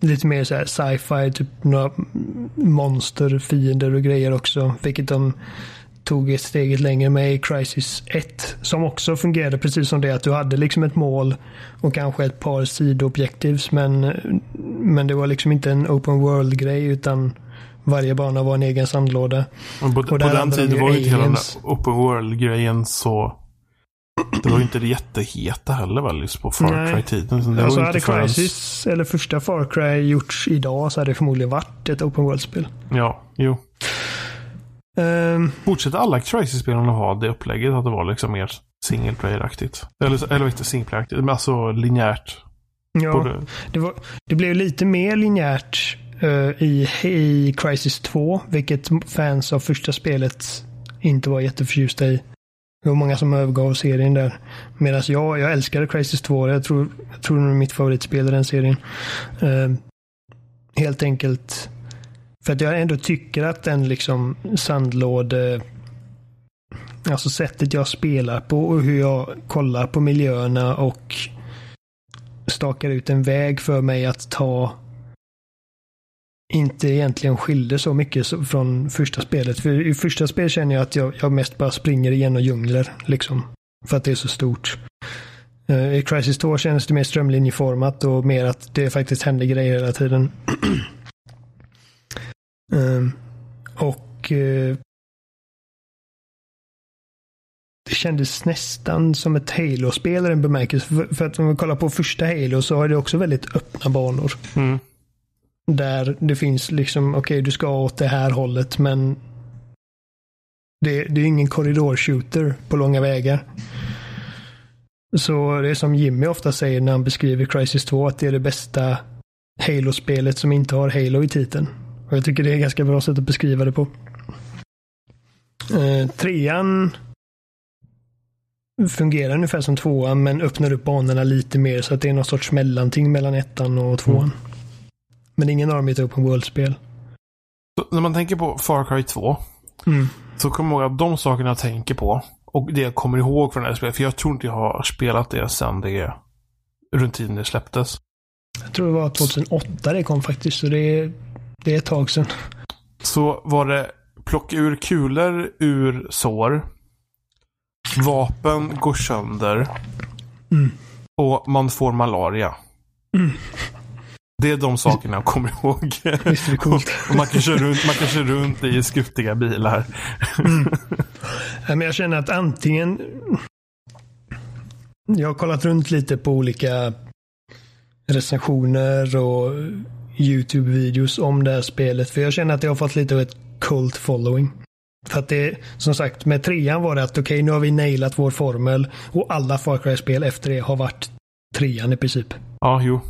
lite mer så här sci-fi, typ några monster, fiender och grejer också. Vilket de tog ett steget längre med i Crisis 1. Som också fungerade precis som det att du hade liksom ett mål och kanske ett par sidoobjektivs men, men det var liksom inte en open world-grej utan varje bana var en egen sandlåda. På, och på den tiden var ju inte hela den där open world-grejen så... Det var ju inte det jätteheta heller väl, just på Far. Cry-tiden. Alltså hade förrän- Crisis eller första Far Cry gjorts idag så hade det förmodligen varit ett open world-spel. Ja, jo. Ehm, Fortsätter alla Crisis-spelarna ha det upplägget att det var liksom mer single player-aktigt? Eller, eller inte single player-aktigt, men alltså linjärt. ja, Både, det, var, det blev lite mer linjärt Eh, i, i Crisis 2, vilket fans av första spelet inte var jätteförtjusta i. Det var många som övergav serien där. Medan jag, jag älskade Crisis 2. Jag tror, jag tror det är mitt favoritspel i den serien. Uh, helt enkelt för att jag ändå tycker att den liksom sandlåde... Alltså sättet jag spelar på och hur jag kollar på miljöerna och stakar ut en väg för mig att ta inte egentligen skilde så mycket från första spelet. För i första spelet känner jag att jag, jag mest bara springer igenom djungler. Liksom. För att det är så stort. Eh, I Crisis 2 känns det mer strömlinjeformat och mer att det faktiskt händer grejer hela tiden. Ehm, och eh, det kändes nästan som ett Halo-spel i den bemärkelsen. För, för att om vi kollar på första Halo så har det också väldigt öppna banor. mm. Där det finns liksom, okej du ska åt det här hållet men det, det är ingen korridorshooter på långa vägar. Så det är som Jimmy ofta säger när han beskriver Crisis 2 att det är det bästa Halo-spelet som inte har Halo i titeln. Och jag tycker det är ett ganska bra sätt att beskriva det på. Eh, trean fungerar ungefär som tvåan men öppnar upp banorna lite mer så att det är någon sorts mellanting mellan ettan och tvåan. Mm. Men ingen av dem är ett open world-spel. När man tänker på Far Cry 2 Mm. så kommer jag ihåg att de sakerna jag tänker på och det jag kommer ihåg från det här spelet, för jag tror inte jag har spelat det sedan det runt tiden det släpptes. Jag tror det var 2008 det kom faktiskt, så det är, det är ett tag sedan. Så var det plocka ur kulor ur sår. Vapen går sönder. Mm. Och man får malaria. Mm. Det är de sakerna jag kommer ihåg. Visst är det coolt. och man kan köra runt, man kan köra runt i skuttiga bilar. Nej, men jag känner att antingen... Jag har kollat runt lite på olika recensioner och YouTube-videos om det här spelet. För jag känner att det har fått lite av ett cult following. För att det, som sagt, med trean var det att okej, nu har vi nailat vår formel. Och alla Far Cry-spel efter det har varit trean i princip. Ja, jo.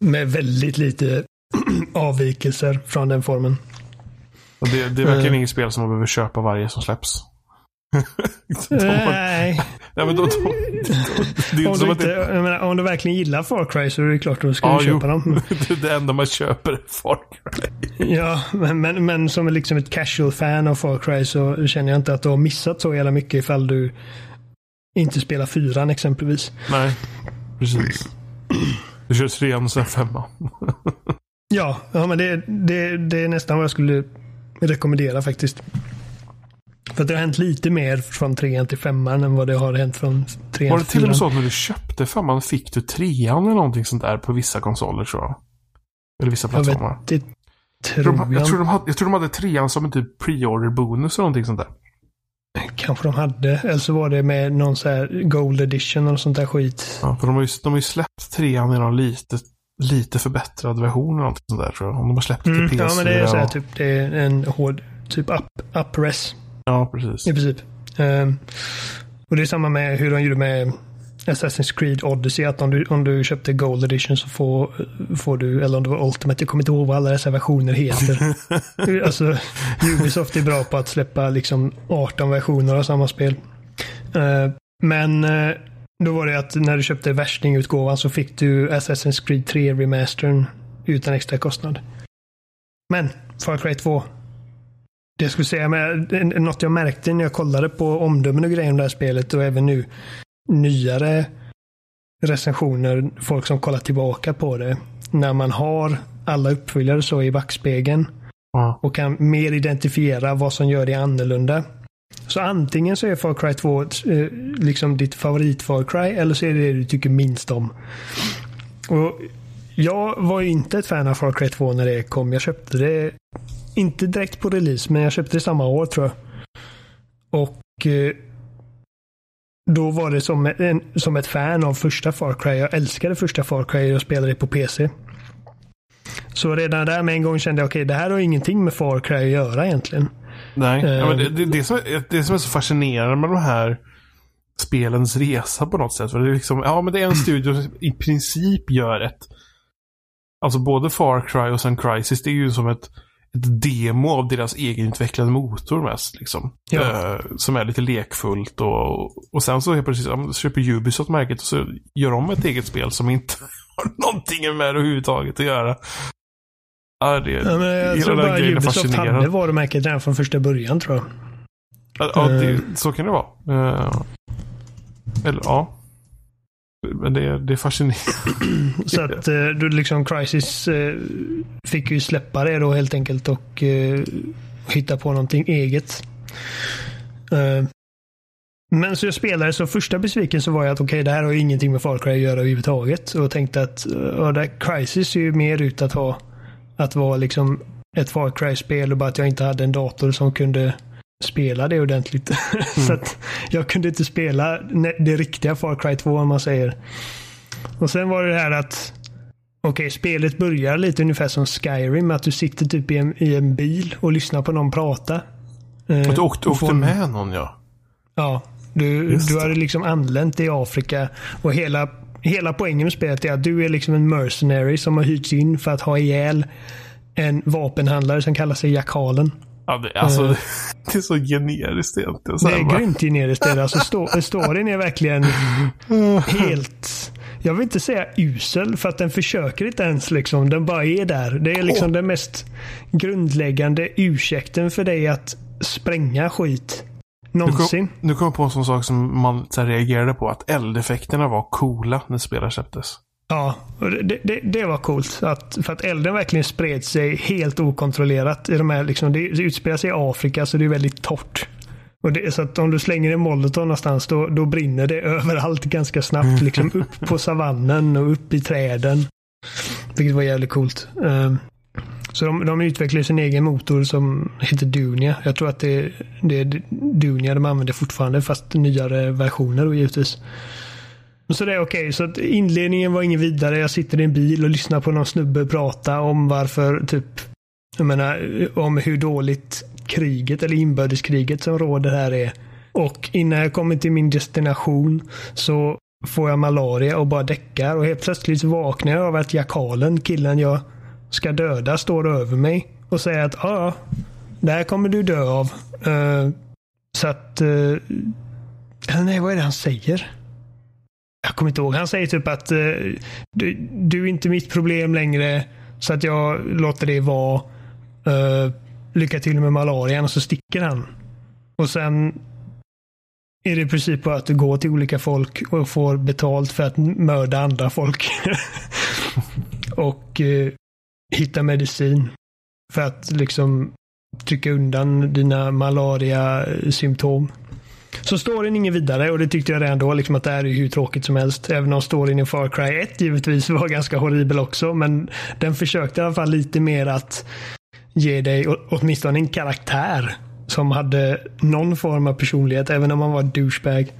Med väldigt lite avvikelser från den formen. Och det, det är verkligen Mm. inget spel som man behöver köpa varje som släpps. Nej, men om du, inte, det, menar, om du verkligen gillar Far Cry så är det klart att du ska Ja, du jo. köpa dem. det, det enda man köper är Far Cry. Ja, men, men, men som liksom ett casual fan av Far Cry så känner jag inte att du har missat så jävla mycket ifall du inte spelar fyran exempelvis. Nej, precis. Du kör trean och sen femman. Ja, ja men det, det, det är nästan vad jag skulle rekommendera faktiskt. För att det har hänt lite mer från trean till femman än vad det har hänt från trean Var det till till och med fyran. så att när du köpte femman fick du trean eller någonting sånt där på vissa konsoler tror jag? Eller vissa Jag plattformar? vet, det, Tror Jag jag, jag. tror de hade, jag tror de hade trean som en typ pre-order bonus eller någonting sånt där. Kanske de hade. Eller så var det med någon så här Gold edition eller sånt där skit. Ja, för de har ju, de har ju släppt trean i någon lite, lite förbättrad version eller någonting sånt där tror jag. Om de har släppt Mm, till PS4. ja, men det är så här, och- typ, det är en hård typ up, up-res Ja, precis. i princip. Ehm, och det är samma med hur de gjorde med Assassin's Creed Odyssey. Att om du, om du köpte Gold Edition så får, får du, eller om det var Ultimate, jag kommer inte ihåg vad alla dessa versioner heter. alltså, Ubisoft är bra på att släppa liksom 18 versioner av samma spel. Eh, men eh, då var det att när du köpte värstingutgåvan så fick du Assassin's Creed 3 remastern utan extra kostnad. Men Far Cry 2. Det jag skulle säga med något jag märkte när jag kollade på omdömen och grejer om det här spelet och även nu nyare recensioner, folk som kollar tillbaka på det. När man har alla uppföljare så i backspegeln Ja. och kan mer identifiera vad som gör det annorlunda. Så antingen så är Far Cry 2 eh, liksom ditt favorit Far Cry eller så är det det du tycker minst om. Och jag var ju inte ett fan av Far Cry 2 när det kom. Jag köpte det inte direkt på release, men jag köpte det samma år tror jag. Och eh, då var det som, en, som ett fan av första Far Cry. Jag älskade första Far Cry och spelade det på PC. Så redan där med en gång kände jag okej, det här har ingenting med Far Cry att göra egentligen. Nej, ja, men det, Ehm. det, det, som är, det som är så fascinerande med de här spelens resa på något sätt. För det är liksom, ja men det är en studio som i princip gör ett Alltså både Far Cry och sen Crysis, det är ju som ett, ett demo av deras egenutvecklade motor mest. Liksom. Ja. Eh, som är lite lekfullt och, och sen så helt plötsligt ja, köper Ubisoft märket och så gör de ett eget spel som inte har någonting med det överhuvudtaget att göra. Ja, det, Ja, men jag tror bara Ubisoft hade varumärket redan från första början tror jag. Ja, ja det, Eh. så kan det vara. Eh, eller ja. Men det, det är fascinerande. Så att eh, då liksom Crisis eh, fick ju släppa det då helt enkelt och eh, hitta på någonting eget. Eh, men så jag spelade så första besvikelsen var ju att okej, det här har ju ingenting med Far Cry att göra överhuvudtaget. Och tänkte att eh, ja, Crisis ser ju mer ut att ha att vara liksom ett Far Cry-spel och bara att jag inte hade en dator som kunde spela det ordentligt. så att jag kunde inte spela det riktiga Far Cry 2 om man säger. Och sen var det det här att Okej, spelet börjar lite ungefär som Skyrim. Att du sitter typ i en, i en bil och lyssnar på någon prata. Eh, Att du åkte, och åkte får- med någon ja. Ja, du, Just du hade liksom anlänt i Afrika och hela, hela poängen med spelet är att du är liksom en mercenary som har hyrts in för att ha ihjäl en vapenhandlare som kallar sig Jakalen. Ja det, alltså, Eh. det är så generiskt egentligen. Så Det är bara- grymt generiskt. det. Alltså, sto- storyn är verkligen helt... Jag vill inte säga usel för att den försöker inte ens. Liksom. Den bara är där. Det är liksom Åh. den mest grundläggande ursäkten för dig att spränga skit. Nu Någonsin. kom, nu kom jag på en sån sak som man så reagerade på. Att eldeffekterna var coola när spelet släpptes. Ja, det, det, det var coolt. Att, för att elden verkligen spred sig helt okontrollerat. I de här, liksom, det, utspelar sig i Afrika så det är väldigt torrt. Och det, så att om du slänger en molotov någonstans då, då brinner det överallt ganska snabbt. Liksom upp på savannen och upp i träden. Vilket var jävligt coolt. Um, så de, de utvecklar sin egen motor som heter Dunia. Jag tror att det, det är Dunia de använder fortfarande fast nyare versioner då, givetvis. Så det är okej. Så att inledningen var ingen vidare. Jag sitter i en bil och lyssnar på någon snubbe prata om varför typ jag menar om hur dåligt kriget eller inbördeskriget som råder här är. Och innan jag kommer till min destination så får jag malaria och bara däckar och helt plötsligt så vaknar jag av att jakalen, killen jag ska döda, står över mig och säger att ja, ja, det här kommer du dö av. Uh, så att... eh, nej, vad är det han säger? Jag kommer inte ihåg. Han säger typ att eh, du, du är inte mitt problem längre. Så att jag låter det vara. Uh, lycka till med malarian och så sticker han. Och sen är det i princip bara att du går till olika folk och får betalt för att mörda andra folk. och uh, hitta medicin. För att liksom trycka undan dina malaria-symptom. Så storyn är ingen vidare och det tyckte jag redan då liksom att det här är hur tråkigt som helst. Även om storyn i Far Cry 1 givetvis var ganska horribel också. Men den försökte i alla fall lite mer att ge dig åtminstone en karaktär som hade någon form av personlighet, även om man var douchebag.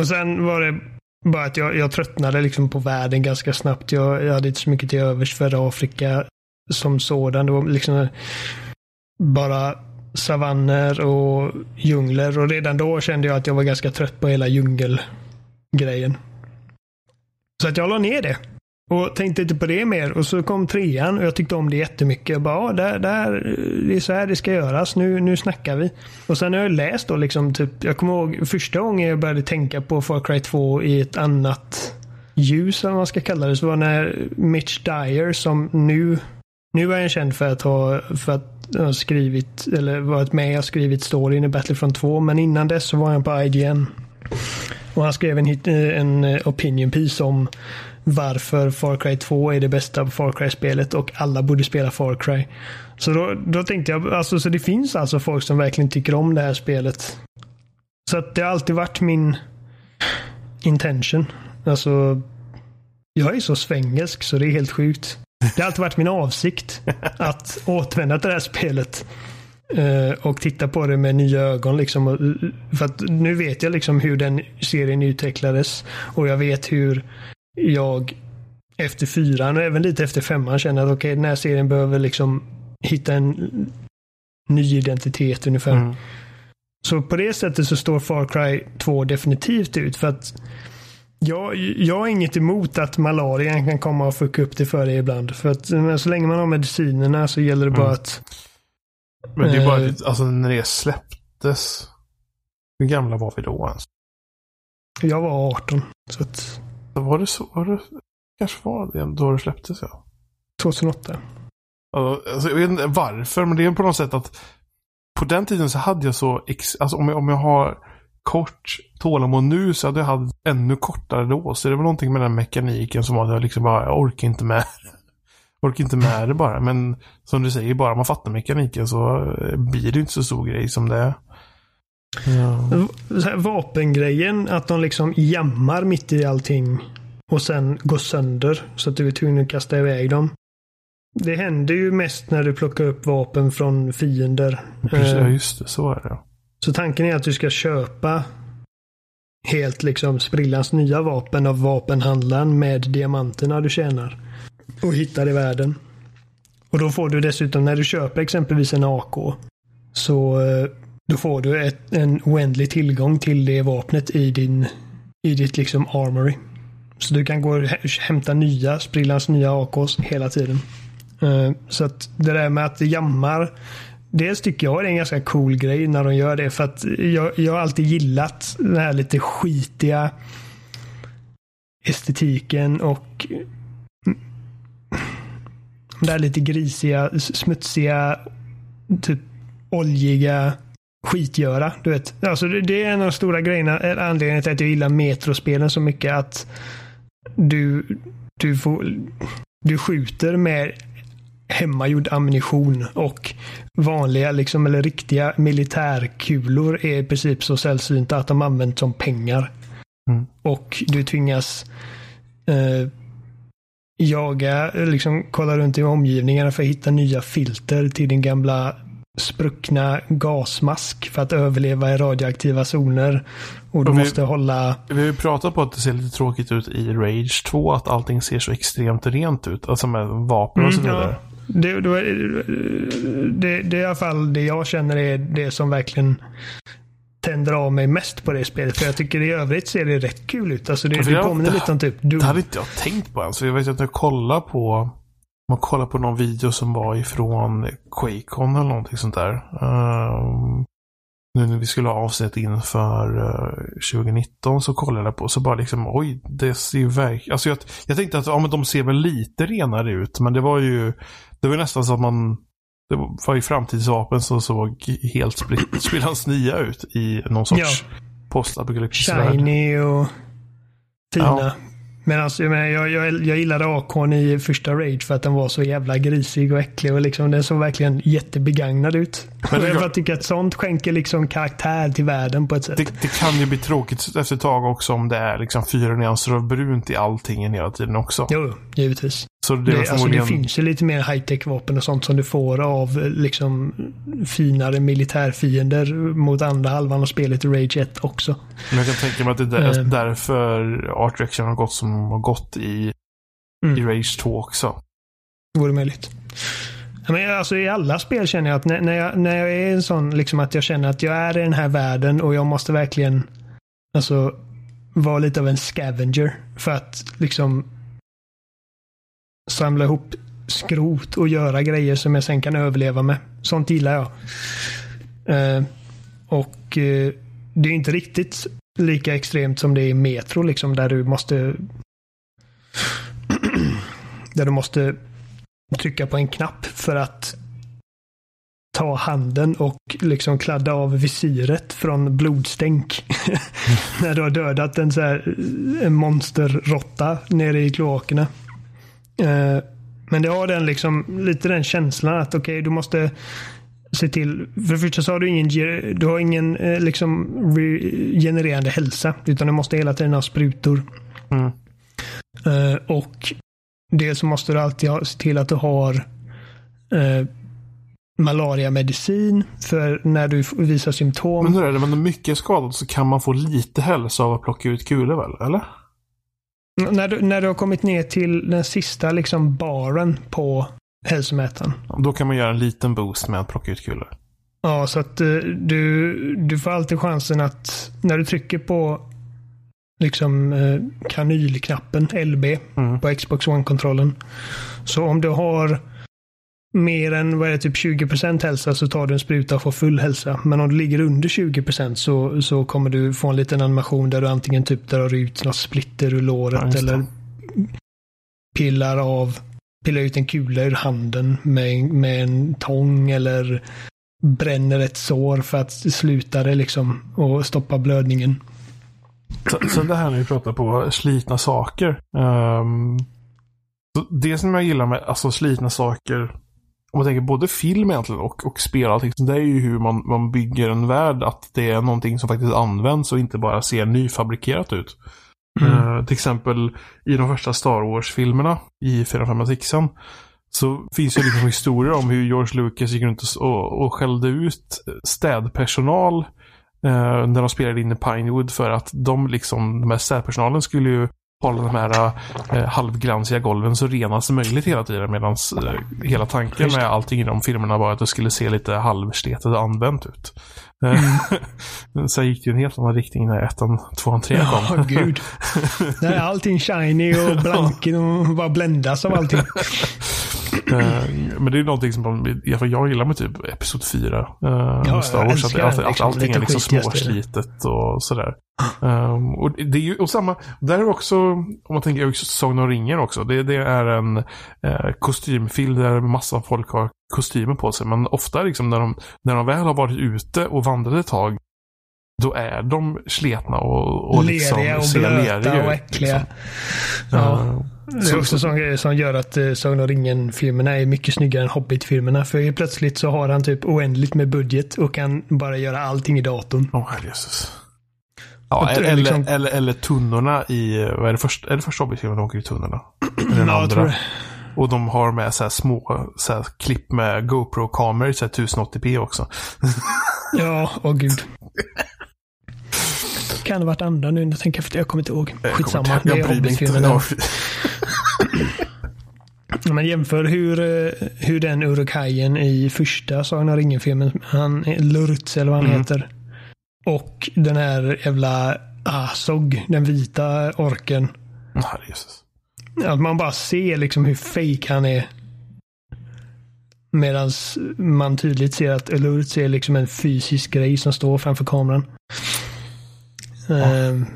Och sen var det bara att jag, jag tröttnade liksom på världen ganska snabbt. Jag, jag hade inte så mycket till övers för Afrika som sådan. Det var liksom bara savanner och djungler och redan då kände jag att jag var ganska trött på hela djungelgrejen. Så att jag la ner det. Och tänkte inte på det mer. Och så kom trean och jag tyckte om det jättemycket. Jag bara, där, där, det är så här det ska göras. Nu, nu snackar vi. Och sen har jag läst då liksom, typ, jag kommer ihåg första gången jag började tänka på Far Cry 2 i ett annat ljus, eller vad man ska kalla det, så var när Mitch Dyer som nu, nu är han känd för att ha, för att har skrivit, eller varit med och skrivit storyn i Battlefront 2, men innan dess så var han på IGN. Och han skrev en, eh, en eh, opinion piece om varför Far Cry 2 är det bästa Far Cry-spelet och alla borde spela Far Cry. Så då, då tänkte jag, alltså så det finns alltså folk som verkligen tycker om det här spelet. Så att det har alltid varit min intention. Alltså, jag är så svängelsk så det är helt sjukt. Det har alltid varit min avsikt att återvända till det här spelet. Uh, och titta på det med nya ögon. Liksom. För att nu vet jag liksom hur den serien utvecklades. Och jag vet hur jag efter fyran och även lite efter femman känner att okej, okay, den här serien behöver liksom hitta en ny identitet ungefär. Mm. Så på det sättet så står Far Cry 2 definitivt ut för att jag, jag har inget emot att malarian kan komma och fucka upp det för dig ibland. För att så länge man har medicinerna så gäller det bara mm. att... Men det är bara, äh, alltså när det släpptes. Hur gamla var vi då ens? Jag var 18. Så att... Var det så? Var det, kanske var det då det släpptes ja. 2008. Alltså, jag vet inte varför, men det är på något sätt att på den tiden så hade jag så, alltså om jag, om jag har kort tålamod nu så hade jag haft ännu kortare då. Så det var någonting med den mekaniken som var att jag liksom bara, jag orkar inte med orkar inte med det bara. Men som du säger, bara man fattar mekaniken så blir det inte så stor grej som det är. Ja. Vapengrejen, att de liksom jammar mitt i allting och sen går sönder så att du är tvungen att kasta iväg dem. Det händer ju mest när du plockar upp vapen från fiender. Precis, ja, just det. Så är det. Så tanken är att du ska köpa helt liksom sprillans nya vapen av vapenhandlaren med diamanterna du tjänar. Och hittar i världen. Och då får du dessutom när du köper exempelvis en AK. Så eh, då får du ett, en oändlig tillgång till det vapnet i, din, i ditt liksom armory. Så du kan gå och hämta nya, sprillans nya AKs hela tiden. Eh, så att det där med att det jammar. Dels tycker jag det är en ganska cool grej när de gör det. För att jag, jag har alltid gillat den här lite skitiga estetiken och det här lite grisiga, smutsiga, typ oljiga skitgöra. Du vet. Alltså, det är en av de stora grejerna, eh, anledningen till att jag gillar metrospelen så mycket. Att du, du, får, du skjuter med hemmagjord ammunition och vanliga liksom, eller riktiga militärkulor är i princip så sällsynta att de används som pengar. Mm. Och du tvingas eh, jaga, liksom kolla runt i omgivningarna för att hitta nya filter till din gamla spruckna gasmask för att överleva i radioaktiva zoner. Och du och vi, måste hålla... Vi har ju pratat på att det ser lite tråkigt ut i Rage 2, att allting ser så extremt rent ut. Alltså med vapen och så mm, vidare. Ja. Det, det, det, är i alla fall det jag känner är det som verkligen tänder av mig mest på det spelet. För jag tycker i övrigt ser det rätt kul ut. Alltså det, det påminner lite om typ Doom. Det hade inte jag tänkt på ens. Jag vet att jag kollar på man kollar på någon video som var ifrån Quakecon eller någonting sånt där. Um, nu när vi skulle ha avsnitt inför uh, 2019 så kollade jag på så bara liksom oj, det ser ju verkligen... Alltså jag, jag tänkte att ja, men de ser väl lite renare ut men det var ju det var nästan så att man det var ju framtidsvapen som såg helt sprillans nya ut i någon sorts ja. postapokalyptisk. Shiny och fina. Ja. Men alltså, jag, menar, jag, jag, jag gillade Akon i första Rage för att den var så jävla grisig och äcklig. Och liksom, den såg verkligen jättebegagnad ut. Men det, jag tycker att sånt skänker liksom karaktär till världen på ett sätt. Det, det, kan ju bli tråkigt efter ett tag också om det är liksom fyra nyanser av brunt i allting hela tiden också. Jo, givetvis. Så det, Det, är alltså, förmodligen... det finns ju lite mer high-tech vapen och sånt som du får av liksom finare militärfiender mot andra halvan av spelet i Rage 1 också. Men jag kan tänka mig att det är där, Eh. därför Art Direction har gått som de har gått i, Mm. i Rage 2 också. Det vore möjligt. Men alltså, I alla spel känner jag att när, när, jag, när jag är en sån, liksom att jag känner att jag är i den här världen och jag måste verkligen alltså, vara lite av en scavenger för att liksom samla ihop skrot och göra grejer som jag sen kan överleva med. Sånt gillar jag. Eh, och eh, det är inte riktigt lika extremt som det är i Metro, liksom, där du måste där du måste trycka på en knapp för att ta handen och liksom kladda av visiret från blodstänk. När du har dödat en, så här, en monsterrotta nere i kloakerna. Eh, men det har den liksom lite den känslan att okej, du måste se till. För det första så har du ingen, ge- du har ingen eh, liksom regenererande hälsa. Utan du måste hela tiden ha sprutor. Mm. Eh, och dels så måste du alltid ha, se till att du har eh, malariamedicin för när du visar symptom. Men hur är det, men när mycket är skadat så kan man få lite hälsa av att plocka ut kulor väl? Eller? När, du, när du har kommit ner till den sista liksom baren på hälsomätaren. Då kan man göra en liten boost med att plocka ut kulor. Ja, så att eh, du, du får alltid chansen att när du trycker på liksom eh, kanylknappen LB Mm. på Xbox One-kontrollen. Så om du har mer än vad är det, typ 20% hälsa så tar du en spruta och får full hälsa. Men om du ligger under 20% så, så kommer du få en liten animation där du antingen typ drar ut något splitter ur Ja, låret det. eller pillar av pillar ut en kula ur handen med, med en tång eller bränner ett sår för att sluta det liksom och stoppa blödningen. Så- Sen det här när vi pratar på slitna saker. så det som jag gillar med alltså, slitna saker, om man tänker både film egentligen och, och spel, allting, det är ju hur man, man bygger en värld. Att det är någonting som faktiskt används och inte bara ser nyfabrikerat ut. Eh, till exempel i de första Star Wars-filmerna i 4, 5 och 6 så finns det liksom historier om hur George Lucas gick runt och, och, och skällde ut städpersonal eh, när de spelade in i Pinewood för att de liksom, de här städpersonalen skulle ju hålla de här eh, halvglansiga golven så rena som möjligt hela tiden medan eh, hela tanken med allting i de filmerna var att det skulle se lite halvsletet och använt ut. Eh, Sen gick det ju en helt annan riktning när ettan, tvåan, trean kom. Ja, gud. Där är allting shiny och blanken och bara bländas av allting. Eh, Men det är någonting som man, i alla fall jag gillar med typ Episod 4. Uh, Ja, Star Wars. Att, den, att liksom. allting är liksom småslitet och sådär. Um, och det är ju, och samma, där är också, om man tänker Sagan om ringen också. Det, det är en eh, kostymfilm där massa folk har kostymer på sig. Men ofta liksom när de, när de väl har varit ute och vandrat ett tag. Då är de sletna och, och liksom Leriga och blöta och äckliga. liksom. Ja. Eh, Det är Så- också sån grej som gör att eh, Sagan om ringen-filmerna är mycket snyggare än Hobbit-filmerna. För plötsligt så har han typ oändligt med budget och kan bara göra allting i datorn. Åh, herrejösses. Ja, Jag tror eller, liksom- eller, eller tunnorna i, vad är det första, är det första Hobbit-filmen de åker i tunnorna? Den Ja, jag andra? Och de har med så här små så här klipp med GoPro-kameror i så här 1080p också. Ja, åh gud. Kan det varit andra nu när jag tänker efter? Jag kommer inte ihåg. Jag Skitsamma. kommer Det är jag. Hobbit-filmen. Ja, Men jämför hur, eh, hur den Uruk-hajen i första Sagan om ringen-filmen, han Lurtz eller vad han Mm. heter. Och den här jävla Asog, den vita orken. Herrejösses. Att man bara ser liksom hur fake han är. Medan man tydligt ser att Lurtz är liksom en fysisk grej som står framför kameran. Ehm,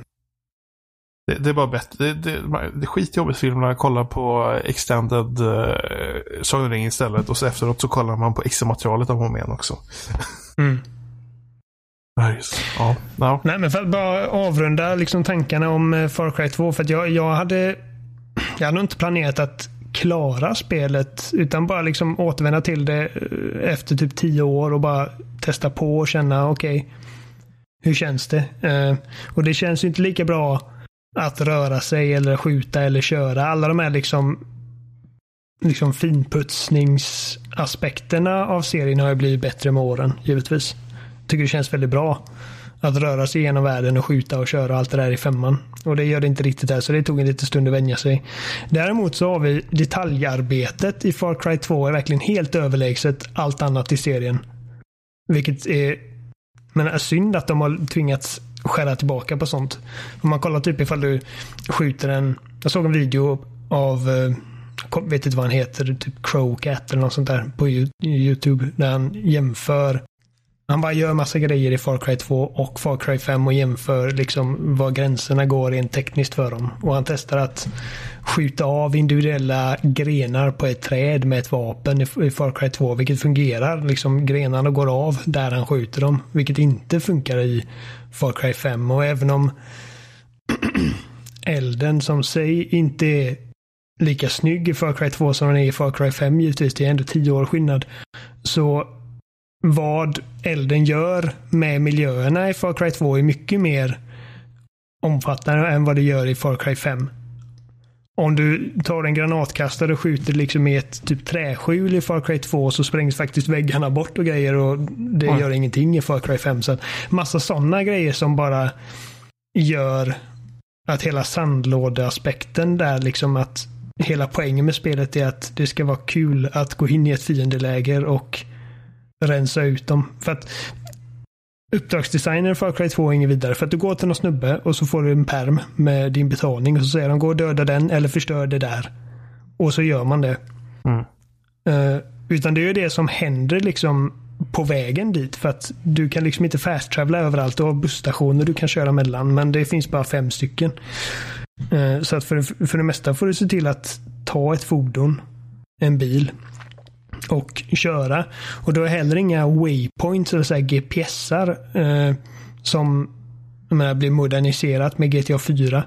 Det, det är bara bättre. Det, det, det är skitjobbigt filmerna. Kolla på extended uh, Sagan om ringen istället. Och så efteråt så kollar man på extra materialet av Homén också. mm. Herrejösses. Ja. ja. Nej, men för att bara avrunda liksom tankarna om eh, Far Cry 2. För att jag, jag hade jag hade inte planerat att klara spelet utan bara liksom återvända till det eh, efter typ tio år och bara testa på och känna okej, hur känns det? Eh, och det känns ju inte lika bra att röra sig eller skjuta eller köra. Alla de här liksom liksom finputsningsaspekterna av serien har ju blivit bättre med åren, givetvis. Tycker det känns väldigt bra att röra sig genom världen och skjuta och köra allt det där i femman. Och det gör det inte riktigt här, så det tog en liten stund att vänja sig. Däremot så har vi detaljarbetet i Far Cry 2 är verkligen helt överlägset allt annat i serien. Vilket är men synd att de har tvingats skära tillbaka på sånt. Om man kollar typ ifall du skjuter en, jag såg en video av eh, vet inte vad han heter, typ Crowcat eller något sånt där på YouTube. Där han jämför han bara gör massa grejer i Far Cry 2 och Far Cry 5 och jämför liksom var gränserna går rent tekniskt för dem. Och han testar att skjuta av individuella grenar på ett träd med ett vapen i Far Cry 2, vilket fungerar. Liksom grenarna går av där han skjuter dem, vilket inte funkar i Far Cry 5. Och även om elden som sig inte är lika snygg i Far Cry 2 som den är i Far Cry 5 givetvis, det är ändå tio år skillnad. Så vad elden gör med miljöerna i Far Cry 2 är mycket mer omfattande än vad det gör i Far Cry 5. Om du tar en granatkastare och skjuter liksom i ett typ träskjul i Far Cry 2 så sprängs faktiskt väggarna bort och grejer och det mm. gör ingenting i Far Cry 5. Så att massa sådana grejer som bara gör att hela sandlådeaspekten där liksom att hela poängen med spelet är att det ska vara kul att gå in i ett fiendeläger och rensa ut dem. För att uppdragsdesignen för Cry 2 är inget vidare. För att du går till någon snubbe och så får du en perm med din betalning och så säger de gå och döda den eller förstör det där. Och så gör man det. Mm. Uh, utan det är ju det som händer liksom på vägen dit. För att du kan liksom inte fast-travela överallt. Du har busstationer du kan köra mellan. Men det finns bara fem stycken. Uh, så att för, för det mesta får du se till att ta ett fordon. En bil och köra. Och du har heller inga waypoints eller så GPSar eh, som menar, blir moderniserat med GTA 4.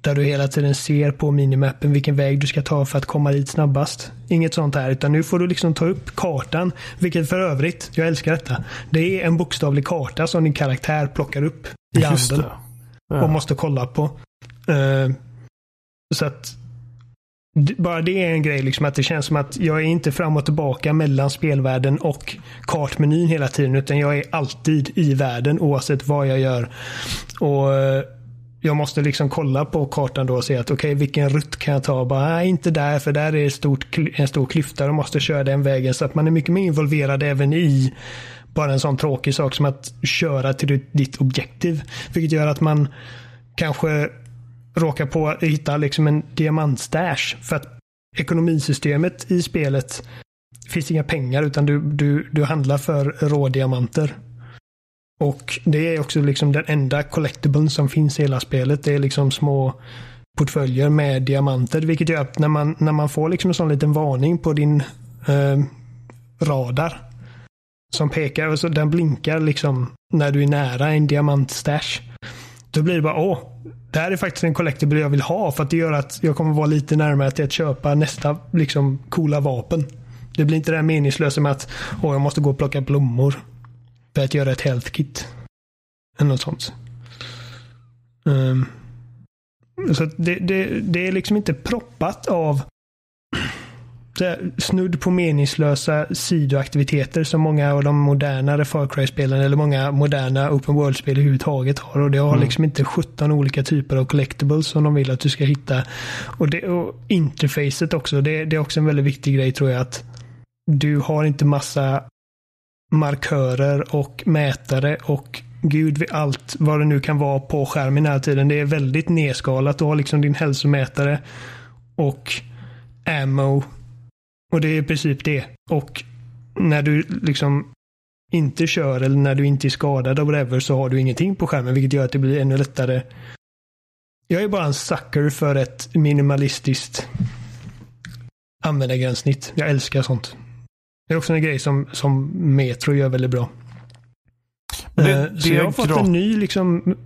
Där du hela tiden ser på minimappen vilken väg du ska ta för att komma dit snabbast. Inget sånt här, utan nu får du liksom ta upp kartan. Vilket för övrigt, jag älskar detta. Det är en bokstavlig karta som din karaktär plockar upp i handen. Ja. Och måste kolla på. Uh, så att bara det är en grej, liksom att det känns som att jag är inte fram och tillbaka mellan spelvärlden och kartmenyn hela tiden. Utan jag är alltid i världen oavsett vad jag gör. Och eh, Jag måste liksom kolla på kartan då och se att okej, okay, vilken rutt kan jag ta? Bara, nej, inte där, för där är stort, en stor klyfta. och måste köra den vägen. Så att man är mycket mer involverad även i bara en sån tråkig sak som att köra till ditt objektiv. Vilket gör att man kanske råkar på att hitta liksom en diamantstash. För att ekonomisystemet i spelet finns inga pengar utan du, du, du handlar för rådiamanter. Och det är också liksom den enda collectiblen som finns i hela spelet. Det är liksom små portföljer med diamanter. Vilket gör att när man, när man får liksom en sån liten varning på din eh, radar. Som pekar, och så den blinkar liksom när du är nära en diamantstash. Då blir det bara, åh, det här är faktiskt en collectible jag vill ha för att det gör att jag kommer vara lite närmare till att köpa nästa liksom coola vapen. Det blir inte det här meningslösa med att åh, jag måste gå och plocka blommor för att göra ett health kit. Eller något sånt. Um, så det, det, det är liksom inte proppat av snudd på meningslösa sidoaktiviteter som många av de modernare Far Cry-spelen eller många moderna Open World-spel överhuvudtaget har. Och det har mm. liksom inte 17 olika typer av collectibles som de vill att du ska hitta. Och, det, och interfacet också. Det, det är också en väldigt viktig grej tror jag att du har inte massa markörer och mätare och gud vid allt vad det nu kan vara på skärmen hela tiden. Det är väldigt nedskalat. Du har liksom din hälsomätare och ammo och det är i princip det. Och när du liksom inte kör eller när du inte är skadad och whatever så har du ingenting på skärmen vilket gör att det blir ännu lättare. Jag är bara en sucker för ett minimalistiskt användargränssnitt. Jag älskar sånt. Det är också en grej som, som Metro gör väldigt bra. Det, eh, det så jag har fått en ny liksom,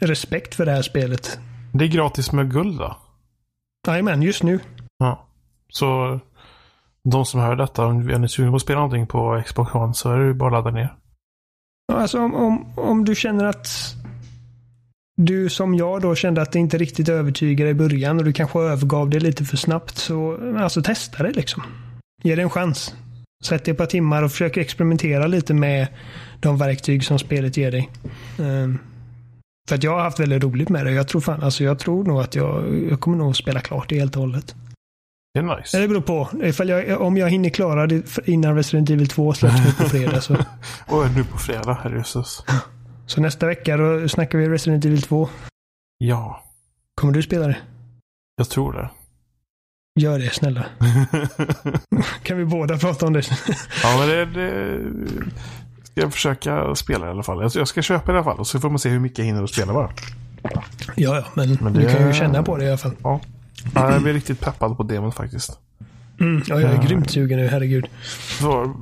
respekt för det här spelet. Det är gratis med guld va? Jajamän, just nu. Ja. Så de som hör detta, om ni är sugna på att spela någonting på Xbox One så är det ju bara att ladda ner. Alltså om, om, om du känner att du som jag då kände att det inte riktigt övertygade i början och du kanske övergav det lite för snabbt. Så alltså testa det liksom. Ge det en chans. Sätt dig ett par timmar och försök experimentera lite med de verktyg som spelet ger dig. Um, för att jag har haft väldigt roligt med det. Jag tror, fan, alltså jag tror nog att jag, jag kommer nog spela klart det helt och hållet. Det är nice. Det beror på. Jag, om jag hinner klara det innan Resident Evil 2 släpps nu på fredag så. Och nu på fredag, herrejösses. Så nästa vecka då snackar vi Resident Evil 2. Ja. Kommer du spela det? Jag tror det. Gör det snälla. kan vi båda prata om det? ja, men det, det ska jag försöka spela i alla fall. Jag ska köpa i alla fall och så får man se hur mycket jag hinner att spela bara. Ja, ja, men, men det... du kan ju känna på det i alla fall. Ja. Ja jag blir riktigt peppad på demon faktiskt. Mm, ja, jag är ja. grymt sugen nu, herregud. Så,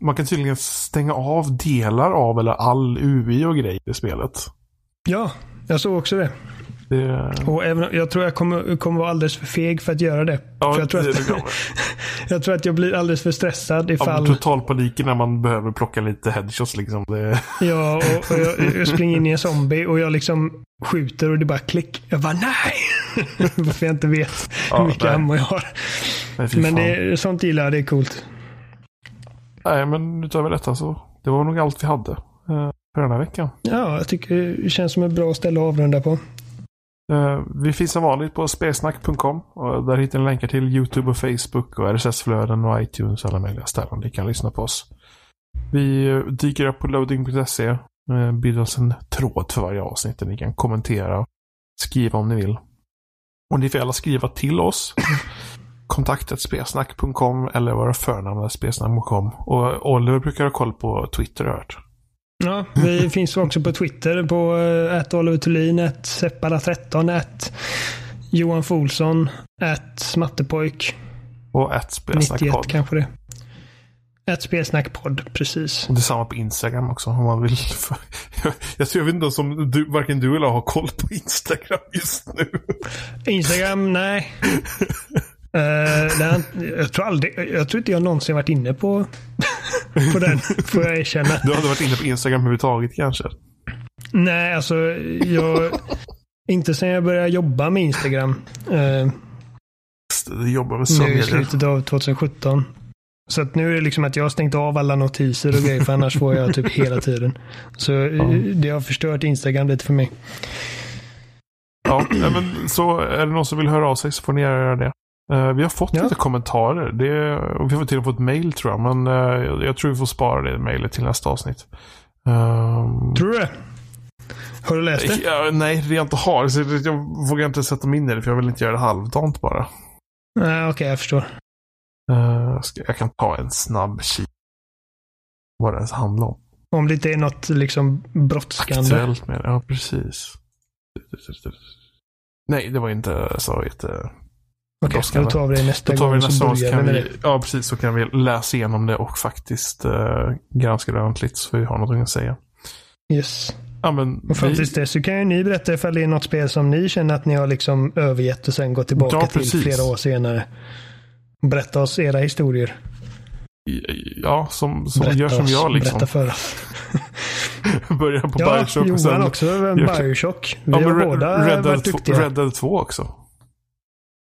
man kan tydligen stänga av delar av eller all UI och grejer i spelet. Ja, jag såg också det. Det... Och även, jag tror jag kommer, kommer vara alldeles för feg för att göra det. Ja, jag, tror det, att, jag tror att jag blir alldeles för stressad ifall... Ja, total panik när man behöver plocka lite headshots liksom. Det... Ja, och, och jag, jag, springer in i en zombie och jag liksom skjuter och det bara klick. Jag bara nej! Varför jag inte vet ja, hur mycket ammo jag har. Nej, Men det, sånt gillar jag, det är coolt. Nej, men utöver detta så det var nog allt vi hade eh, för den här veckan. Ja, jag tycker det känns som ett bra ställe att avrunda på. Eh, vi finns som vanligt på spelsnack.com och där hittar ni länkar till YouTube och Facebook och RSS-flöden och iTunes och alla möjliga ställen ni kan lyssna på oss. Vi eh, dyker upp på loading.se. Eh, Bildar oss en tråd för varje avsnitt där ni kan kommentera och skriva om ni vill. Och ni får alla skriva till oss kontaktet spelsnack.com eller våra förnamn spelsnack.com. Och Oliver brukar ha koll på Twitter har jag hört. Ja, vi finns också på Twitter på ett Oliver Thulin, ett Seppala13, ett Johan Folsson, ett Smattepojk. Och ett Spelsnackpodd. 91 kanske det. Ett spelsnackpodd, precis. Och samma på Instagram också om man vill. jag, tror, jag vet inte om du, varken du eller jag har koll på Instagram just nu. Instagram, nej. Uh, den, jag, tror aldrig, jag tror inte jag någonsin varit inne på, på den, får jag erkänna. Du har aldrig varit inne på Instagram överhuvudtaget kanske? Nej, alltså jag... inte sen jag började jobba med Instagram. Uh, du jobbar med Nu i slutet av 2017. Så att nu är det liksom att jag har stängt av alla notiser och grejer för annars får jag typ hela tiden. Så ja. det har förstört Instagram lite för mig. Ja, men så är det någon som vill höra av sig så får ni göra det. Uh, vi har fått ja. lite kommentarer. Det, vi har till och med fått mail tror jag. Men uh, jag tror vi får spara det mejlet till nästa avsnitt. Um, tror du det? Har du läst det? Ja, nej, det jag inte har. Så jag vågar inte sätta mig in i det för jag vill inte göra det halvdant bara. Nej, Okej, okay, jag förstår. Uh, jag kan ta en snabb kik. Vad det ens handlar om. Om det inte är något liksom brådskande. Aktuellt med det, ja precis. Nej, det var inte så jätte... Okej, okay, då tar vi det nästa då tar gång. Vi nästa gång så kan vi, ja, precis. Så kan vi läsa igenom det och faktiskt uh, granska det ordentligt så vi har någonting att säga. Yes. Ja, men och fram tills dess så kan ju ni berätta ifall det är något spel som ni känner att ni har liksom övergett och sen gått tillbaka ja, till flera år senare. Berätta oss era historier. Ja, som, som gör som oss, jag liksom. Berätta för oss. Börjar på ja, Bioshock. Johan sen, också, Bioshock. Vi ja, har båda Red varit duktiga. Red Dead 2 också.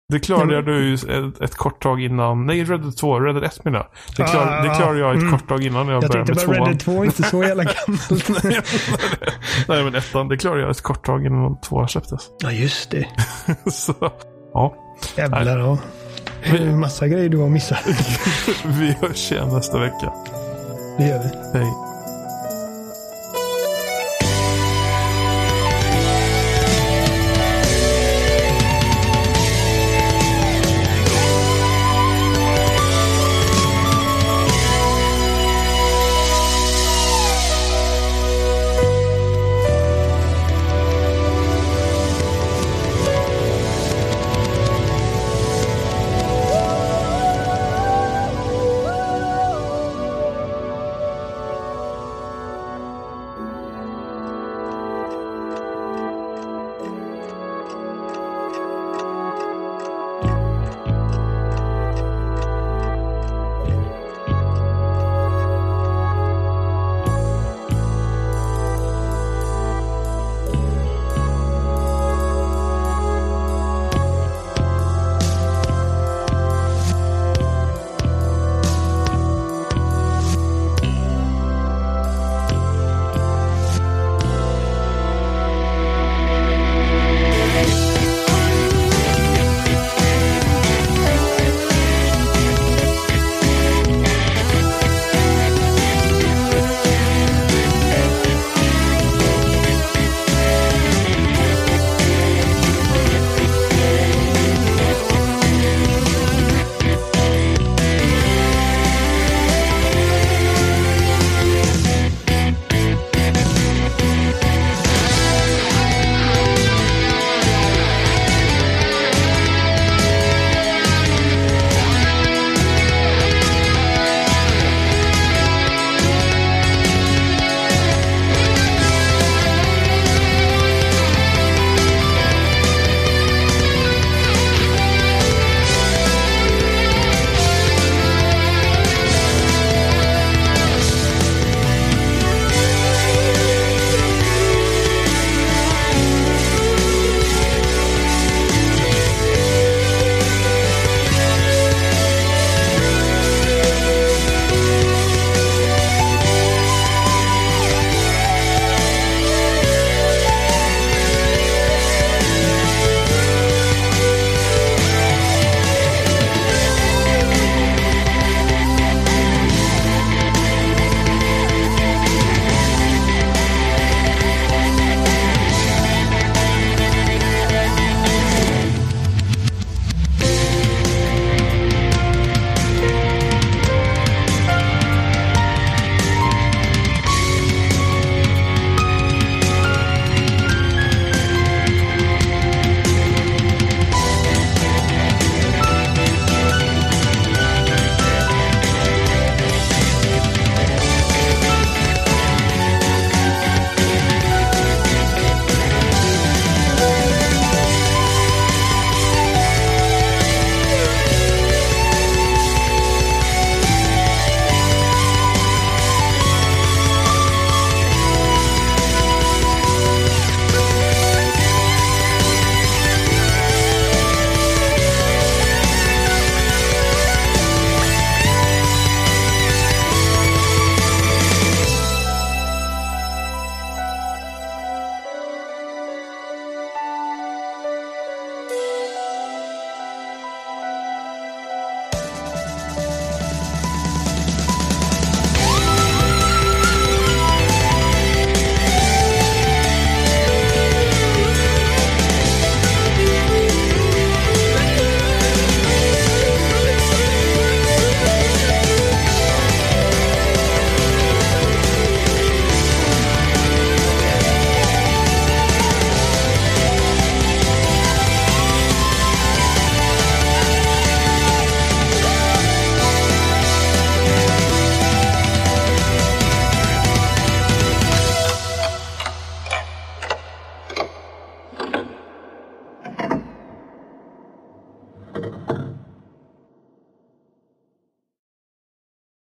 Det klarade jag ju ett, ett, kort tag innan. Nej, Red Dead 2. Red Dead 1 menar det, klar, ah, det klarade jag ett mm. kort tag innan jag, jag började med tvåan. Jag tänkte bara Red Dead 2 är inte så jävla gammalt. nej, nej, men ettan. Det klarade jag ett kort tag innan tvåan släpptes. Ja, just det. så, ja. Jävlar, ja. Hur massa grejer du har missat. vi hörs igen nästa vecka. Det gör vi. Hej.